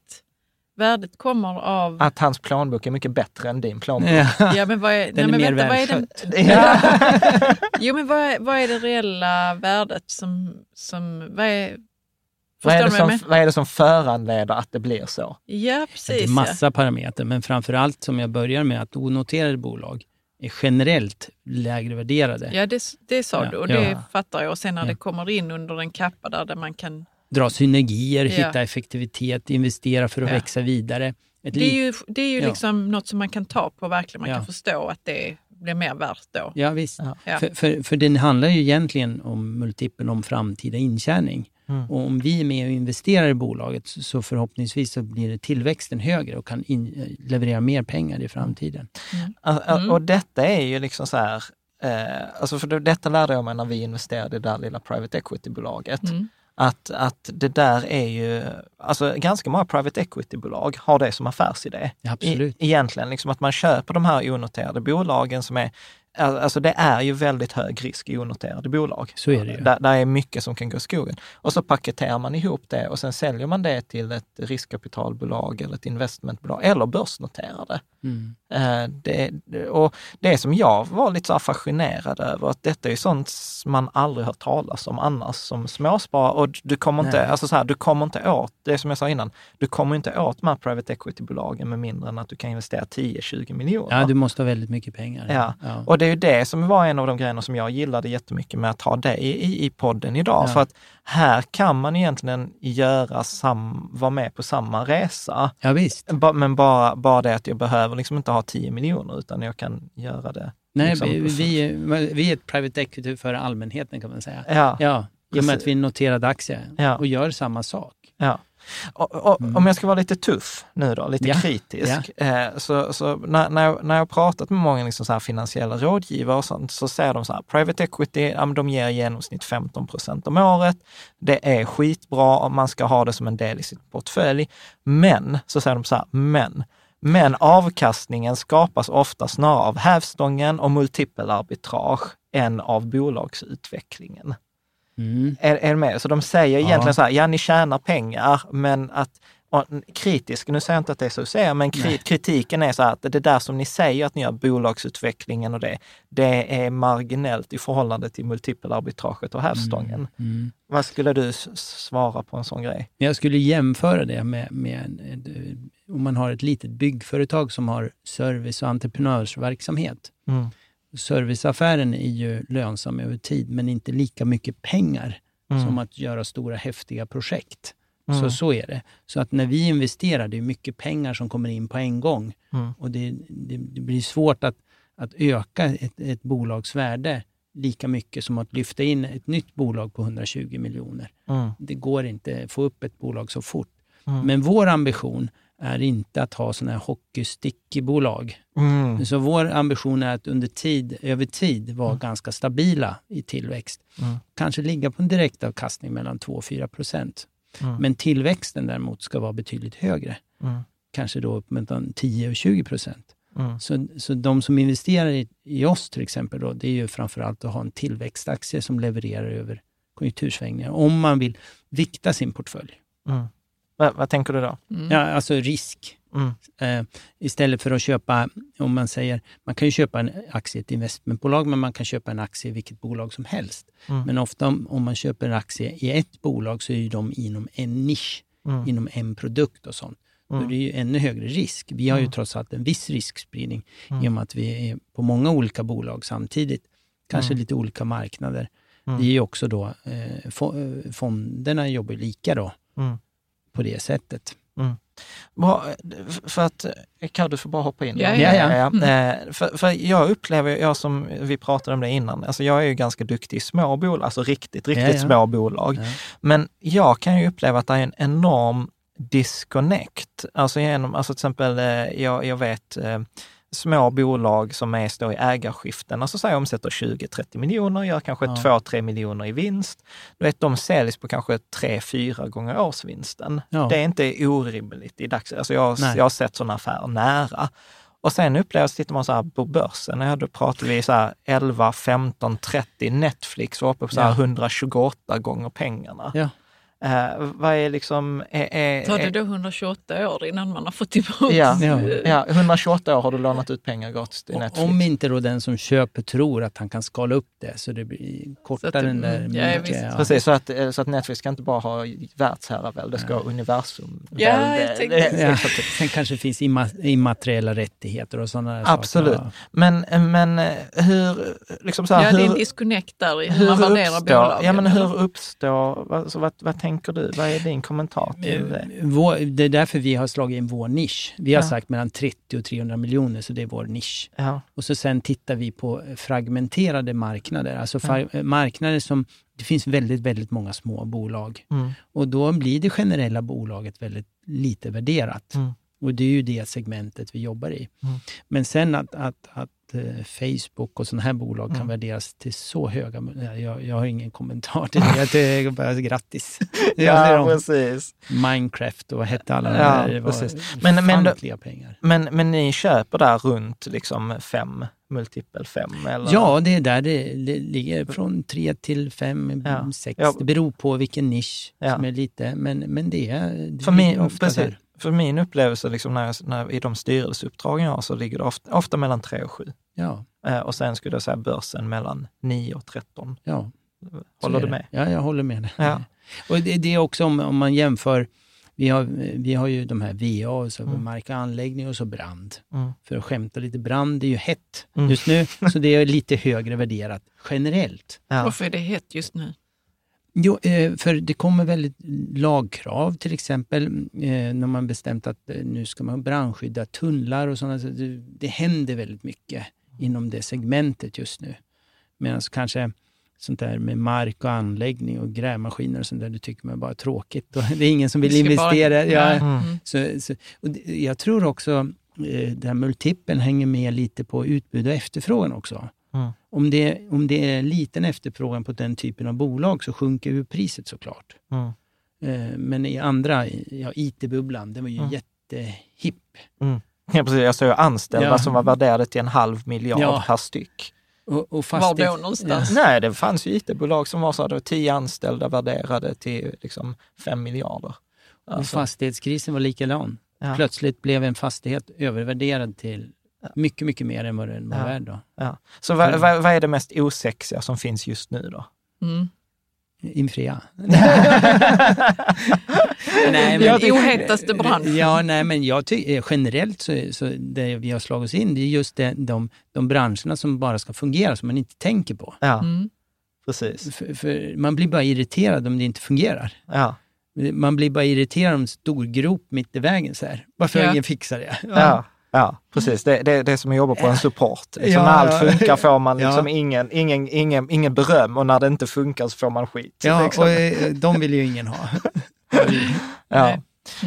värdet kommer av... att hans plånbok är mycket bättre än din plånbok. ja. Ja, men vad är, Den är nej, mer men vänta, vad är den. Ja. Jo, men vad är, vad är det reella värdet som... som vad är, vad, är det som, vad är det som föranleder att det blir så? Ja, Det precis. är massa parametrar, men framför allt som jag börjar med att onoterade bolag är generellt lägre värderade. Ja, ja det, det sa Ja, du och ja. det fattar jag. Och sen när Ja. det kommer in under en kappa där, där man kan... Dra synergier, Ja. hitta effektivitet, investera för att Ja. växa vidare. Ett Det är ju, det är ju Ja. liksom något som man kan ta på verkligen. Man Ja. kan förstå att det blir mer värt då. Ja, visst. Ja. Ja. För, för, för den handlar ju egentligen om multipeln om framtida intjäning. Mm. Och om vi är med och investerar i bolaget så- förhoppningsvis så blir det tillväxten högre och kan in, leverera mer pengar i framtiden. Alltså, Mm. Och detta är ju liksom så här, eh, alltså för det, detta lärde jag mig när vi investerade i det där lilla private equity-bolaget. Mm. Att, att det där är ju, alltså ganska många private equity-bolag har det som affärsidé. Ja, absolut. I, egentligen, liksom att man köper de här onoterade bolagen som är, alltså det är ju väldigt hög risk i onoterade bolag. Så är det ju. Där, där är mycket som kan gå i skogen. Och så paketerar man ihop det och sen säljer man det till ett riskkapitalbolag eller ett investmentbolag eller börsnoterar det. Mm. Eh, Det, och det som jag var lite så fascinerad över, att detta är sånt man aldrig hört talas om annars som småsparare. Och du kommer inte, Nej. alltså så här, du kommer inte åt, det som jag sa innan, du kommer inte åt de här private equity-bolagen med mindre än att du kan investera 10-20 miljoner. Ja, du måste ha väldigt mycket pengar. Ja. Ja. Och det är ju det som var en av de grejerna som jag gillade jättemycket med att ha dig i, i podden idag. Ja. För att här kan man egentligen göra sam, vara med på samma resa. ja, visst. Men bara, bara det att jag behöver liksom inte ha 10 miljoner utan jag kan göra det. Nej, liksom- vi, vi, vi är ett private equity för allmänheten kan man säga. Ja, Ja, i och med att vi är en noterad aktie Ja. och gör samma sak. ja. Och, och, Om jag ska vara lite tuff nu då, lite Mm. Ja. kritisk, eh, så, så när, när, jag, när jag har pratat med många liksom så finansiella rådgivare och sånt, så säger de så här, private equity, ja, de ger i genomsnitt 15 procent om året. Det är skitbra om man ska ha det som en del i sin portfölj. Men, så säger de så här, men, men avkastningen skapas ofta snarare av hävstången och multipelarbitrage än av bolagsutvecklingen. Mm. Är, är med? Så de säger egentligen Ja. så här, ja ni tjänar pengar, men att kritisk, nu säger jag inte att det är så du säger, men kri, kritiken är så här att det där som ni säger att ni gör, bolagsutvecklingen och det, det är marginellt i förhållande till multipelarbitraget och hävstången. Mm. Vad skulle du svara på en sån grej? Jag skulle jämföra det med, med om man har ett litet byggföretag som har service och entreprenörsverksamhet. Mm. Serviceaffären är ju lönsam över tid, men inte lika mycket pengar Mm. som att göra stora häftiga projekt. Mm. Så, så är det. Så att när vi investerar, det är mycket pengar som kommer in på en gång. Mm. Och det, det, det blir svårt att, att öka ett, ett bolags värde lika mycket som att lyfta in ett nytt bolag på 120 miljoner. Mm. Det går inte att få upp ett bolag så fort. Mm. Men vår ambition är inte att ha sådana här hockeystickbolag. Mm. Så vår ambition är att under tid, över tid vara ganska stabila i tillväxt. Mm. Kanske ligga på en direktavkastning mellan 2 och 4 procent. Mm. Men tillväxten däremot ska vara betydligt högre. Mm. Kanske då upp mellan 10 och 20 procent. Mm. Så, så de som investerar i, i oss till exempel, då, det är ju framförallt att ha en tillväxtaktie som levererar över konjunktursvängningar. Om man vill vikta sin portfölj. Vad, vad tänker du då? Mm. Ja, alltså risk. Mm. Eh, istället för att köpa, om man säger, man kan ju köpa en aktie i ett investmentbolag, men man kan köpa en aktie i vilket bolag som helst. Mm. Men ofta om, om man köper en aktie i ett bolag så är ju de inom en nisch, Mm. inom en produkt och sånt. Då Mm. är det ju ännu högre risk. Vi har ju Mm. trots allt en viss riskspridning Mm. i och med att vi är på många olika bolag samtidigt. Kanske Mm. lite olika marknader. Mm. Det är ju också då, eh, eh, fonderna jobbar lika då Mm. På det sättet. F- för att, eh, kan du få bara hoppa in? Ja, ja, ja. Eh, För, för jag upplever, jag som vi pratade om det innan, alltså jag är ju ganska duktig i små bolag, alltså riktigt, riktigt Ja, ja. små bolag. Ja. Men jag kan ju uppleva att det är en enorm disconnect. Alltså genom, alltså till exempel, eh, jag, jag vet eh, små bolag som är står i ägarskiften, alltså säg omsätter 20-30 miljoner, gör kanske Ja. 2-3 miljoner i vinst. Du vet, de säljs på kanske 3-4 gånger årsvinsten. Ja. Det är inte orimligt i dagsläget. Alltså jag, Nej. jag har sett sådana affärer nära. Och sen upplevs, tittar man så här på börsen, ja, då pratar vi så här 11, 15, 30, Netflix var uppe på så här Ja. 128 gånger pengarna. Ja. Eh, vad är liksom... Är, är, Tar det då 128 år innan man har fått tillbaka? ja, Ja. ja, 128 år har du lånat ut pengar gratis till Netflix. Om inte då den som köper tror att han kan skala upp det så det blir kortare att det- än där. mm, ja, mycket. Precis, så att, eh, så att Netflix ska inte bara ha världsherravälde, det ska ha universum. Ja, jag tänkte- Ja. Sen kanske det finns imma- immateriella rättigheter och sådana Absolut. saker. Men, men eh, hur, liksom så här, Ja, det är en hur, disconnect där i hur man värderar bolagen. ja, men hur uppstår, vad, så vad, vad tänker du? Vad är din kommentar till det? Eh, Vår, det är därför vi har slagit in vår nisch. Vi har Ja. sagt mellan 30 och 300 miljoner, så det är vår nisch. Ja. Och så sen tittar vi på fragmenterade marknader, alltså fa- marknader som det finns väldigt, väldigt många små bolag. Mm. Och då blir det generella bolaget väldigt lite värderat. Mm. Och det är ju det segmentet vi jobbar i. Mm. Men sen att, att, att eh, Facebook och sådana här bolag kan Mm. värderas till så höga... Jag, jag har ingen kommentar till det. Jag tycker bara grattis. Jag Ja, precis. Minecraft och vad hette alla de Ja, där? Det var precis. Men- men pengar. Men, men ni köper där runt liksom fem, multipel fem? Eller? Ja, det är där det, ligger. Från tre till fem, Ja. sex. Ja. Det beror på vilken nisch Ja. som är lite... Men, men det är det För min, ofta precis. För min upplevelse liksom när jag, när, i de styrelseuppdragen jag har så ligger det ofta, ofta mellan 3 och 7. Ja, Eh, och sen skulle jag säga börsen mellan 9 och 13. ja. Håller du med? Ja, jag håller med. Ja. Och det, det är också om, om man jämför, vi har, vi har ju de här VA, och så Mm. mark och anläggning och så brand. Mm. För att skämta lite, brand är ju hett Mm. just nu, så det är lite högre värderat generellt. Ja. Varför är det hett just nu? Jo, eh, för det kommer väldigt lagkrav till exempel eh, när man bestämt att eh, nu ska man brandskydda tunnlar och sådana. så Det, det händer väldigt mycket inom det segmentet just nu. Medan kanske sånt där med mark och anläggning och grävmaskiner och sånt där, det tycker man bara är tråkigt. Och det är ingen som vill investera. Ja, Mm. Mm. så, så, och jag tror också det här multipeln hänger med lite på utbud och efterfrågan också. Mm. Om, det, om det är liten efterfrågan på den typen av bolag så sjunker ju priset såklart. Mm. Eh, men i andra, ja, IT-bubblan, den var ju Mm. jättehipp. Ja, precis. Jag såg anställda Ja. som var värderade till en halv miljard Ja. per styck. Och, och Var fastighet- då någonstans? Nej, det fanns ju IT-bolag som var så var tio anställda värderade till liksom fem miljarder. Och Alltså, fastighetskrisen var likadan. ja, Plötsligt blev en fastighet övervärderad till mycket, mycket mer än vad den var Ja. värd då. ja. Så vad, vad, vad är det mest osexiga som finns just nu då? Mm. Infria. Nej, men- Den ohetaste branschen. Ja, nej, men jag tycker generellt så, så det vi har slagit oss in, det är just det, de, de branscherna som bara ska fungera, som man inte tänker på. Ja, Mm. precis. För, för man blir bara irriterad om det inte fungerar. Ja, Man blir bara irriterad om en stor grop mitt i vägen. Så här. Varför har Ja. ingen fixat det? ja. Ja, precis. Det, det, det är som att jobba på en support. Liksom, Ja, när allt ja. funkar får man Ja. liksom ingen, ingen, ingen, ingen beröm och när det inte funkar så får man skit. Ja, liksom. och eh, de vill ju ingen ha. Ja.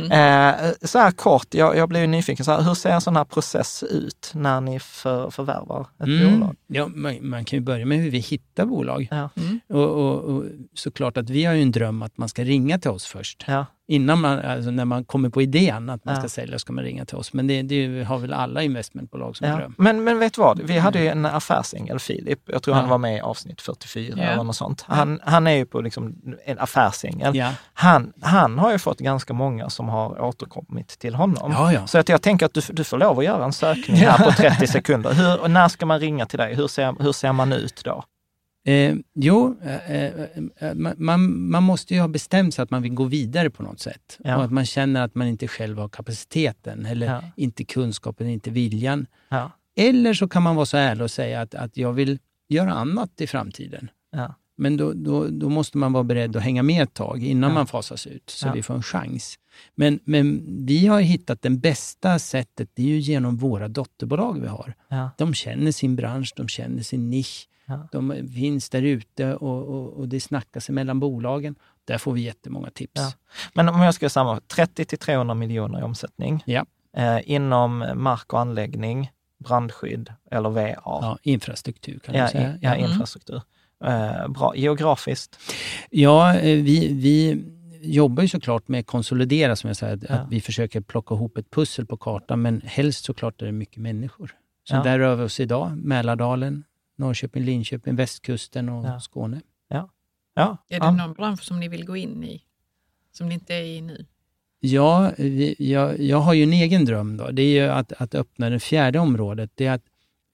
Nej. Eh, så här kort, jag, jag blev ju nyfiken, så här, hur ser en sån här process ut när ni för, förvärvar ett Mm. bolag? Ja, man, man kan ju börja med hur vi hittar bolag. Ja. Mm. Och, och, och såklart att vi har ju en dröm att man ska ringa till oss först. Ja, Innan man, alltså när man kommer på idén att man Ja. ska sälja ska man ringa till oss. Men det, det har väl alla investmentbolag som ja. dröm. Men, men vet du vad, vi hade ju en affärsängel, Filip, jag tror han Ja. var med i avsnitt 44 Ja. eller något sånt. Han, han är ju på liksom en affärsängel. Han, han har ju fått ganska många som har återkommit till honom. Så att jag tänker att du, du får lov att göra en sökning här på 30 sekunder. Hur, när ska man ringa till dig? Hur ser, hur ser man ut då? Eh, jo, eh, eh, eh, man- man, måste ju ha bestämt sig att man vill gå vidare på något sätt. Ja. Och att man känner att man inte själv har kapaciteten eller Ja. inte kunskapen, inte viljan. Ja, Eller så kan man vara så ärlig och säga att, att jag vill göra annat i framtiden. Men då, då, då måste man vara beredd att hänga med ett tag innan man fasas ut, så vi får en chans. Men, men vi har hittat det bästa sättet, det är ju genom våra dotterbolag vi har. De känner sin bransch, de känner sin nisch. Ja. De finns där ute och, och, och det snackas mellan bolagen. Där får vi jättemånga tips. Ja. Men om jag ska samma 30 till 300 miljoner i omsättning. Ja. Eh, inom mark och anläggning, brandskydd eller VA. Ja, infrastruktur kan man säga. ja, Mm. infrastruktur. Eh, bra. Geografiskt. Ja, eh, vi, vi jobbar ju såklart med konsolidera, som jag säger, att, Ja. att vi försöker plocka ihop ett pussel på kartan, men helst såklart är det mycket människor. Så Ja. där rör vi oss idag, Mälardalen, Norrköping, Linköping, västkusten och Ja. Skåne. Ja, Är det ja. någon bransch som ni vill gå in i? Som ni inte är i nu? Ja, vi, jag, jag har ju en egen dröm. Då. Det är ju att, att öppna det fjärde området. Det är att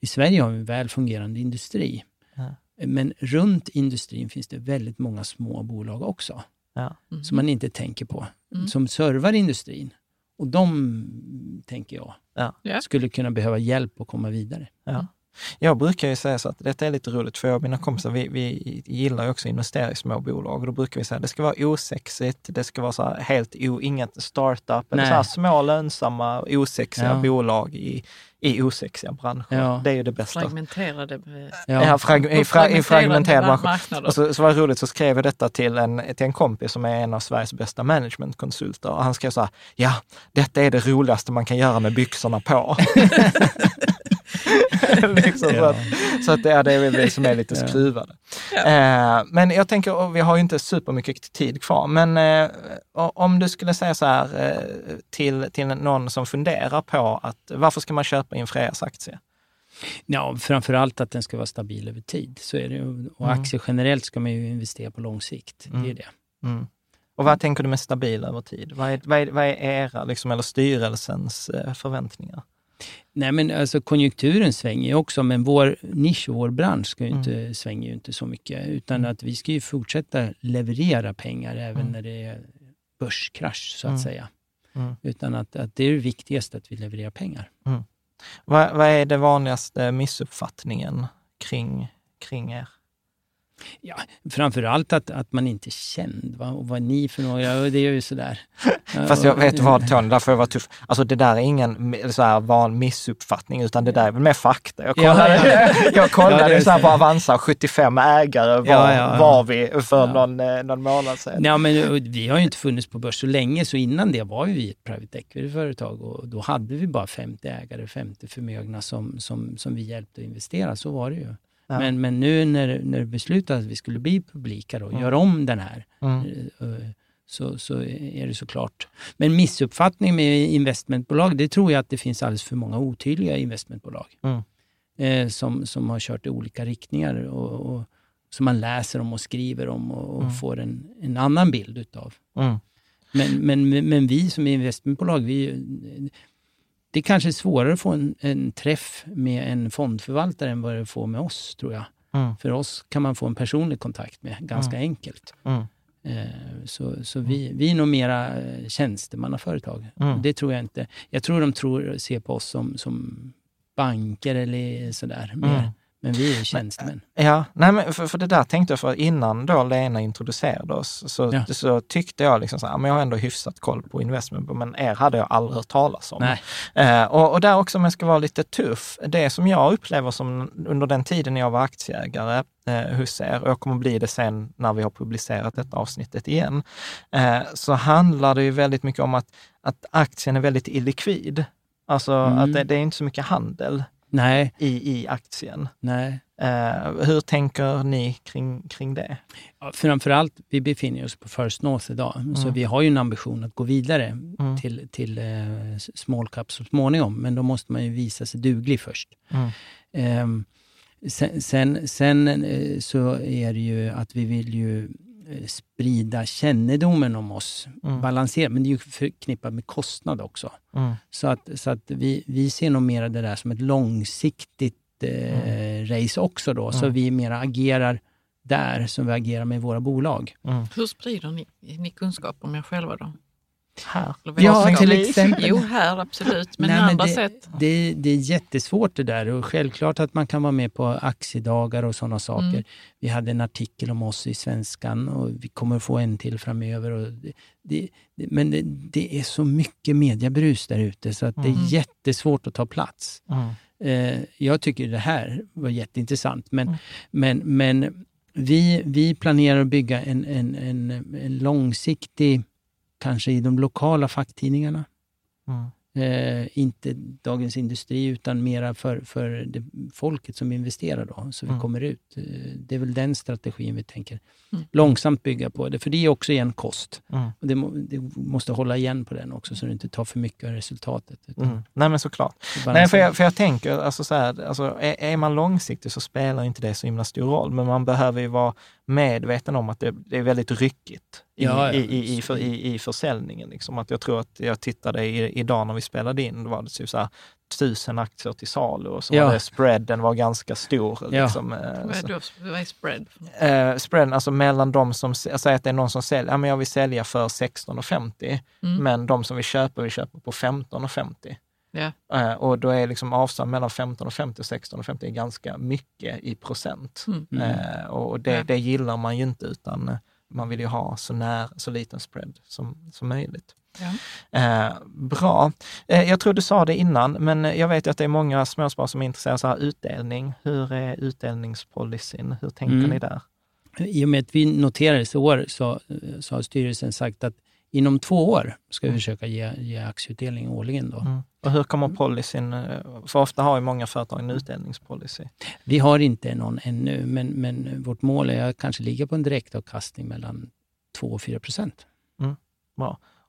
I Sverige har vi en väl fungerande industri. Ja. Men runt industrin finns det väldigt många små bolag också, Ja. Mhm. som man inte tänker på, Mm. som servar industrin. Och de, tänker jag, Ja. Ja. skulle kunna behöva hjälp att komma vidare. Ja. Jag brukar ju säga så att detta är lite roligt, för jag och mina kompisar, vi, vi gillar ju också att investera i små bolag. Och då brukar vi säga att det ska vara osexigt, det ska vara så här helt o, inget startup, eller så här små lönsamma, osexiga Ja. bolag i, i osexiga branscher. Ja. Det är ju det bästa. Fragmenterade, Ja, frag, i, fra, i fragmenterad bransch. marknader. Och så, så var det roligt, så skrev jag detta till en, till en kompis som är en av Sveriges bästa managementkonsulter. Och han skrev så här, ja, detta är det roligaste man kan göra med byxorna på. liksom, så, att, så att det är det är väl vi som är lite Ja. skruvade. Eh, men jag tänker, vi har ju inte supermycket tid kvar, men eh, om du skulle säga så här eh, till, till någon som funderar på att varför ska man köpa in Frejas aktie? Ja, framförallt att den ska vara stabil över tid. Så är det. ju. Och Mm. aktier generellt ska man ju investera på lång sikt. Det är Mm. det. Mm. Och vad tänker du med stabil över tid? Vad är, vad är, vad är era, liksom, eller styrelsens eh, förväntningar? Nej, men alltså konjunkturen svänger ju också, men vår nisch och vår bransch ska Mm. inte, svänger ju inte så mycket. Utan Mm. att vi ska ju fortsätta leverera pengar även Mm. när det är börskrasch, så att Mm. säga. Mm. Utan att, att det är det viktigaste, att vi levererar pengar. Vad, vad är det vanligaste missuppfattningen kring, kring er? Ja, framförallt att, att man inte är känd. Va? Och vad är ni för några? Det är ju sådär. Fast jag vet vad Tony, där får jag vara tuff. Alltså det där är ingen så här van missuppfattning, utan det där är väl mer fakta. Jag kollade, Ja, ja. jag kollade Ja, så här på. Avanza, 75 ägare var, Ja, ja, var vi för Ja. någon, eh, någon månad sedan. Ja, men vi har ju inte funnits på börs så länge, så innan det var vi ett private equity-företag och då hade vi bara 50 ägare, 50 förmögna som, som, som vi hjälpte att investera. Så var det ju. Ja. Men, men nu när, när det beslutades att vi skulle bli publika och Mm. göra om den här, Mm. så, så är det såklart. Men missuppfattning med investmentbolag, det tror jag att det finns alldeles för många otydliga investmentbolag. Mm. Eh, som, som har kört i olika riktningar och, och som man läser om och skriver om och, och får en, en annan bild utav. Men, men, men vi som investmentbolag, vi, det är kanske svårare att få en, en träff med en fondförvaltare än vad det får med oss, tror jag. Mm. För oss kan man få en personlig kontakt med ganska enkelt. Mm. Eh, Så, så vi, vi är nog mera eh, tjänstemannaföretag. Mm. Det tror jag inte. Jag tror de tror, ser på oss som, som banker eller sådär. Mer. Men vi är tjänstemän. Ja, nej men för, för det där tänkte jag, för innan då Lena introducerade oss, så, Ja. så tyckte jag liksom så här, men jag har ändå hyfsat koll på investment, men er hade jag aldrig hört talas om. Nej. Eh, och, och där också om jag ska vara lite tuff, det som jag upplever som under den tiden jag var aktieägare eh, hos er, och jag kommer bli det sen när vi har publicerat detta avsnittet igen, eh, så handlar det ju väldigt mycket om att, att aktien är väldigt illikvid. Alltså Mm. att det, det är inte så mycket handel Nej, i, i aktien. nej. Eh, hur tänker ni kring, kring det? Ja, framförallt, vi befinner oss på First North idag. Så Mm. vi har ju en ambition att gå vidare Mm. till, till eh, small cap så småningom. Men då måste man ju visa sig duglig först. Mm. Ehm, sen sen, sen eh, så är det ju att vi vill ju sprida kännedomen om oss. Mm. Balansera, men det är ju förknippat med kostnad också. Mm. Så att, så att vi, vi ser nog mer det där som ett långsiktigt eh, race också då. Så Mm. vi mera agerar där som vi agerar med våra bolag. Mm. Hur sprider ni, ni kunskap om er själva då? Här. Ja, till exempel. Jo, här absolut, men Nej, Nej, andra det, sätt? Det, det är jättesvårt det där och självklart att man kan vara med på aktiedagar och sådana saker. Mm. Vi hade en artikel om oss i Svenskan och vi kommer få en till framöver. Och det, det, det- men det, det är så mycket mediebrus där ute så att det Mm. är jättesvårt att ta plats. Mm. Eh, jag tycker det här var jätteintressant. Men, Mm. men, men vi, vi planerar att bygga en, en, en, en långsiktig, kanske i de lokala facktidningarna. Mm. Eh, inte Dagens Industri utan mera för, för det, folket som investerar då, så vi Mm. kommer ut. Eh, det är väl den strategin vi tänker Mm. långsamt bygga på det, för det är också igen kost. Mm. Och det, må, det måste hålla igen på den också så du inte tar för mycket av resultatet. utan Mm. Nej men såklart. Nej, för, jag, för jag tänker, alltså så här, alltså, är, är man långsiktig så spelar inte det så himla stor roll, men man behöver ju vara medveten om att det, det är väldigt ryckigt i, Ja, ja. i, i, i, för, i, i försäljningen. Liksom. Att jag tror att jag tittade i, idag när vi spelade in, då var det typ så här, tusen aktier till salu och så Ja. var det spreaden var ganska stor. Ja. Liksom, eh, Vad är, då, vad är spread? eh, spreaden, alltså mellan de som, jag säger att det är någon som säljer, ja men jag vill sälja för 16,50, Mm. men de som vill köpa vill köpa på 15,50. Eh, och då är liksom avstånd mellan 15,50 och 16,50 är ganska mycket i procent. Mm. Mm. Eh, och det, Ja. det gillar man ju inte, utan eh, man vill ju ha så, när, så liten spread som, som möjligt. Ja. Eh, bra. Eh, jag tror du sa det innan, men jag vet ju att det är många småsparare som är intresserade av utdelning. Hur är utdelningspolicyn? Hur tänker Mm. ni där? I och med att vi noterades i år så, så har styrelsen sagt att inom två år ska vi Mm. försöka ge, ge aktieutdelning årligen. Då. Mm. Och hur kommer policyn, eh, för ofta har ju många företag en utdelningspolicy. Vi har inte någon ännu, men, men vårt mål är att kanske ligga på en direktavkastning mellan 2 och 4 procent.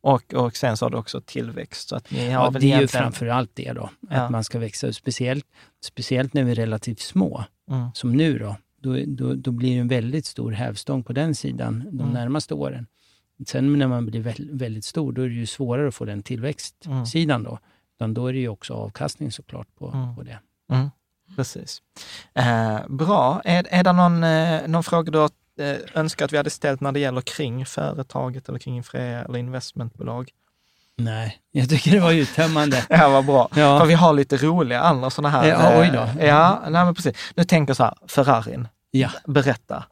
Och, och sen så har du också tillväxt. Så att ni har Ja, väl det är ju framför allt det då, Ja. att man ska växa. Speciellt, speciellt när vi är relativt små, Mm. som nu då. Då, då, då blir det en väldigt stor hävstång på den sidan de Mm. närmaste åren. Sen när man blir väl, väldigt stor, då är det ju svårare att få den tillväxtsidan då. Utan då är det ju också avkastning såklart på, Mm. på det. Mm, precis. Eh, bra. Är, är det någon, eh, någon fråga du har eh, önskat att vi hade ställt när det gäller kring företaget eller kring Infrea eller investmentbolag? Nej, jag tycker det var uttömmande. Ja, vad bra. För Ja, vi har lite roliga andra sådana här. Ja, oj då. eh, Ja, nej, men precis. Nu tänker jag så här, Ferrarin, ja. berätta.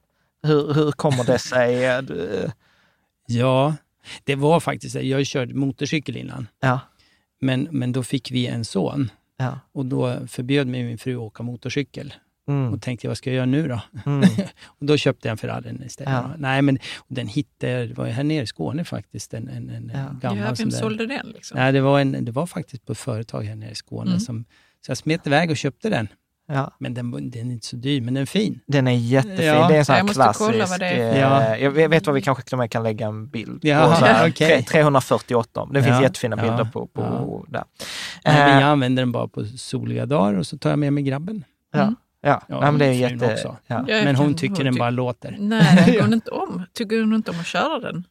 Hur, hur kommer det sig? ja, det var faktiskt det. Jag körde motorcykel innan, Ja, men, men då fick vi en son. ja. Och då förbjöd mig min fru att åka motorcykel. Mm, Och tänkte vad ska jag göra nu då? mm, Och då köpte jag en Ferrari istället. Ja. Nej, men den hittade jag, det var ju här nere i Skåne faktiskt, en, en, en Ja. gammal Ja, vem sålde den? Liksom? Nej, det var, en, det var faktiskt på ett företag här nere i Skåne. Mm. Som, så jag smet iväg och köpte den. Ja. Men den, den är inte så dyr, men den är fin. Den är jättefin. Ja. det är en sån här Jag måste klassisk... kolla vad det är. eh, Ja. Jag vet vad vi kanske till och med kan lägga en bild Ja, på. Så här, tre- 348. Det finns Ja, jättefina ja, bilder på, på ja. där. Nej, men Eh, jag använder den bara på soliga dagar och så tar jag med mig grabben. ja, Mm. ja. Ja, men det är jätte... också. Ja. Men hon tycker den tyck- bara låter. Nej, tycker hon inte om. Tycker hon inte om att köra den?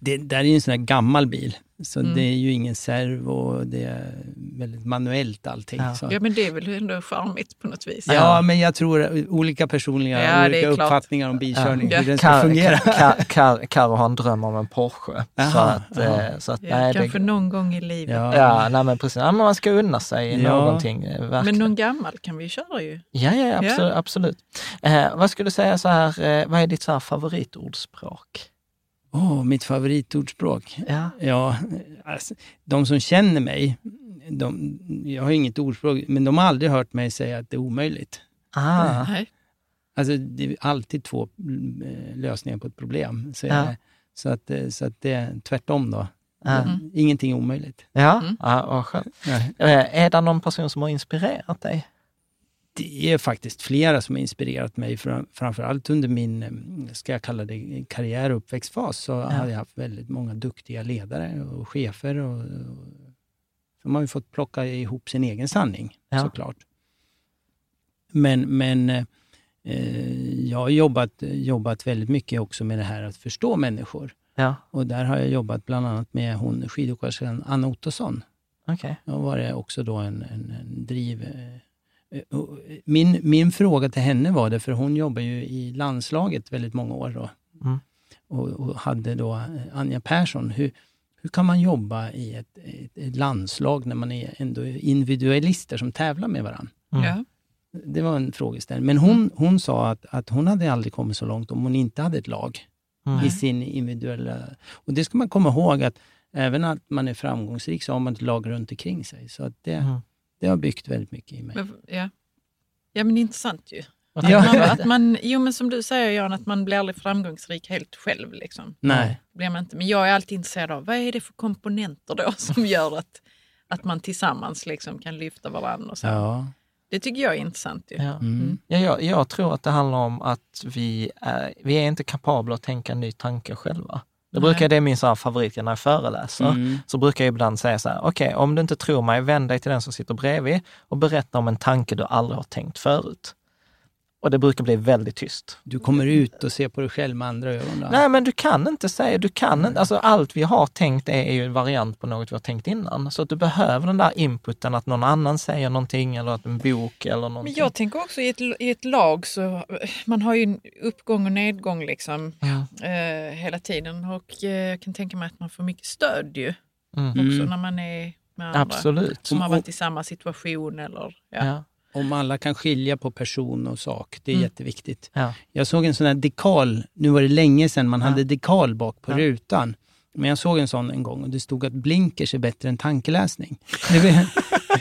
Det där är ju en sån här gammal bil, så Mm. det är ju ingen servo och det är väldigt manuellt allting. Ja. Så. Ja, men det är väl ändå charmigt på något vis. Ja, men jag tror olika personliga, Ja, olika klart. uppfattningar om bilkörning, Ja. hur den ska Kar- fungera. Kar- Kar- Karo har en dröm om en Porsche. så att, ja. eh, så att Ja, nej, kanske det, någon gång i livet. Ja. ja, nej, men precis. Ja, men man ska unna sig Ja. någonting. eh, Men Verkligen. någon gammal kan vi köra ju. Ja, ja, absolut. Ja. absolut. Eh, vad skulle du säga så här, eh, vad är ditt så här favoritordspråk? Åh, mitt favoritordspråk. Ja. Ja, alltså, de som känner mig, de, jag har inget ordspråk, men de har aldrig hört mig säga att det är omöjligt. Ah, Nej. Alltså, det är alltid två eh, lösningar på ett problem. Så, Ja. så, att, eh, så att det är tvärtom då. Mm. Ingenting är omöjligt. ja, Mm. ja vad skönt. Eh, är det någon person som har inspirerat dig? Det är faktiskt flera som har inspirerat mig, fram- framförallt under min, eh, ska jag kalla det, karriär och uppväxtfas, så har jag haft väldigt många duktiga ledare och chefer. Och, och, de har ju fått plocka ihop sin egen sanning, Ja. såklart. Men, men eh, jag har jobbat, jobbat väldigt mycket också med det här att förstå människor. Ja, Och där har jag jobbat bland annat med hon skidåkerskan Anna Ottosson. okej. Jag var också då en, en, en driv... eh, eh, Min, min fråga till henne var det, för hon jobbar ju i landslaget väldigt många år då. Mm. Och, och hade då eh, Anja Persson. Hur, hur kan man jobba i ett, ett, ett landslag när man är ändå individualister som tävlar med varandra? Mm. Ja. Det var en frågeställning. Men hon, hon sa att, att hon hade aldrig kommit så långt om hon inte hade ett lag Mm. i sin individuella... Och det ska man komma ihåg att även att man är framgångsrik så har man ett lag runt omkring sig. Så att det, Mm. Det har byggt väldigt mycket i mig. Men, ja. ja, men det är intressant ju. Ja. Att man, att man, jo, men som du säger Jan, att man blir aldrig framgångsrik helt själv. Liksom. Nej. Blir man inte. Men jag är alltid intresserad av vad är det för komponenter då som gör att, att man tillsammans liksom kan lyfta varandra. Och så. Ja. Det tycker jag är intressant. Ju. Ja. Mm. Ja, jag, jag tror att det handlar om att vi är, vi är inte kapabla att tänka en ny tanke själva. Det Nej. brukar det är min så favoritgrej när jag föreläser. Mm. Så brukar jag ibland säga så här, okej, om du inte tror mig, vänd dig till den som sitter bredvid och berätta om en tanke du aldrig har tänkt förut. Och det brukar bli väldigt tyst. Du kommer ut och ser på dig själv med andra ögon. Då. Nej, men du kan inte säga, du kan inte, alltså allt vi har tänkt är, är ju en variant på något vi har tänkt innan. Så att du behöver den där inputen att någon annan säger någonting eller att en bok eller någonting. Men jag tänker också i ett, i ett lag så man har ju en uppgång och nedgång liksom Ja. eh, hela tiden och eh, jag kan tänka mig att man får mycket stöd ju Mm. också Mm. när man är med andra Absolut. som har varit i samma situation eller ja. Ja. Om alla kan skilja på person och sak, det är Mm. jätteviktigt. Ja. Jag såg en sån här dekal, nu var det länge sedan man Ja. hade dekal bak på Ja. rutan. Men jag såg en sån en gång och det stod att blinkers är bättre än tankeläsning. Det, be-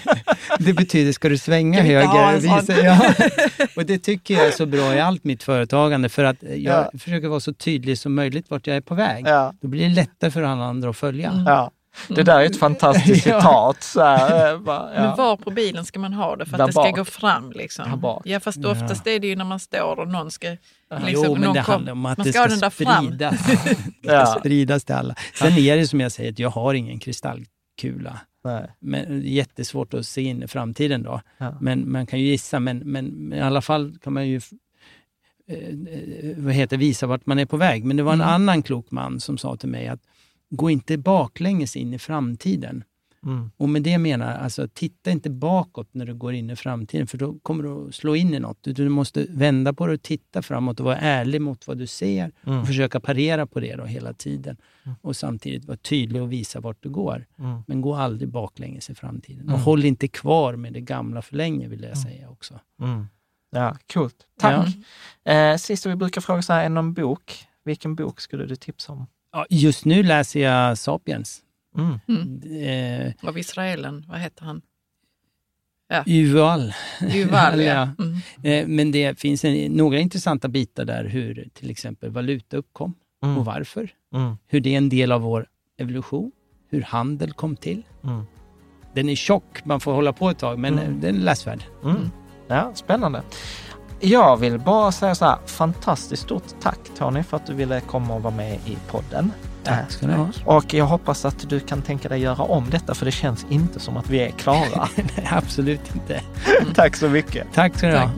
det betyder, ska du svänga höger? Visa, ja. Och det tycker jag är så bra i allt mitt företagande för att jag Ja. försöker vara så tydlig som möjligt vart jag är på väg. Ja. Då blir det lättare för alla andra att följa. Ja. Det där är ett fantastiskt Ja. citat. Så här, eh, bara, Men ja. var på bilen ska man ha det för att Där det ska bak. gå fram? Liksom. Ja, fast oftast är det ju när man står och någon ska... Liksom, jo, men någon det kom- handlar om att man det ska ska den där fram. spridas. det ska spridas till alla. Sen är det som jag säger, att jag har ingen kristallkula. Nej. Men jättesvårt att se in i framtiden då. Ja. Men man kan ju gissa, men, men, men i alla fall kan man ju eh, eh, vad heter, visa vart man är på väg. Men det var en Mm. annan klok man som sa till mig att gå inte baklänges in i framtiden. Mm. Och med det menar jag, alltså, titta inte bakåt när du går in i framtiden, för då kommer du att slå in i något. Du måste vända på det och titta framåt och vara ärlig mot vad du ser Mm. och försöka parera på det då hela tiden. Mm. Och samtidigt vara tydlig och visa vart du går. Mm. Men gå aldrig baklänges i framtiden. Mm. Och håll inte kvar med det gamla för länge, vill jag Mm. säga också. Mm. Ja, coolt. Tack. Eh, sist vi brukar fråga så här, är det någon bok? Vilken bok skulle du tipsa om? Ja, just nu läser jag Sapiens. Mm. Mm. Eh, Av israelen, vad heter han? Yuval. Yuval, ja. Ja. Mm. Eh, men det finns en, några intressanta bitar där, hur till exempel valuta uppkom Mm. och varför. Mm. Hur det är en del av vår evolution. Hur handel kom till. Mm. Den är tjock, man får hålla på ett tag, men Mm. den är läsvärd. Mm. Ja, spännande. Jag vill bara säga så här, fantastiskt stort tack Tony för att du ville komma och vara med i podden. Tack ska ni ha. Och jag hoppas att du kan tänka dig göra om detta för det känns inte som att vi är klara. Nej, absolut inte. tack så mycket. Tack ska ni ha.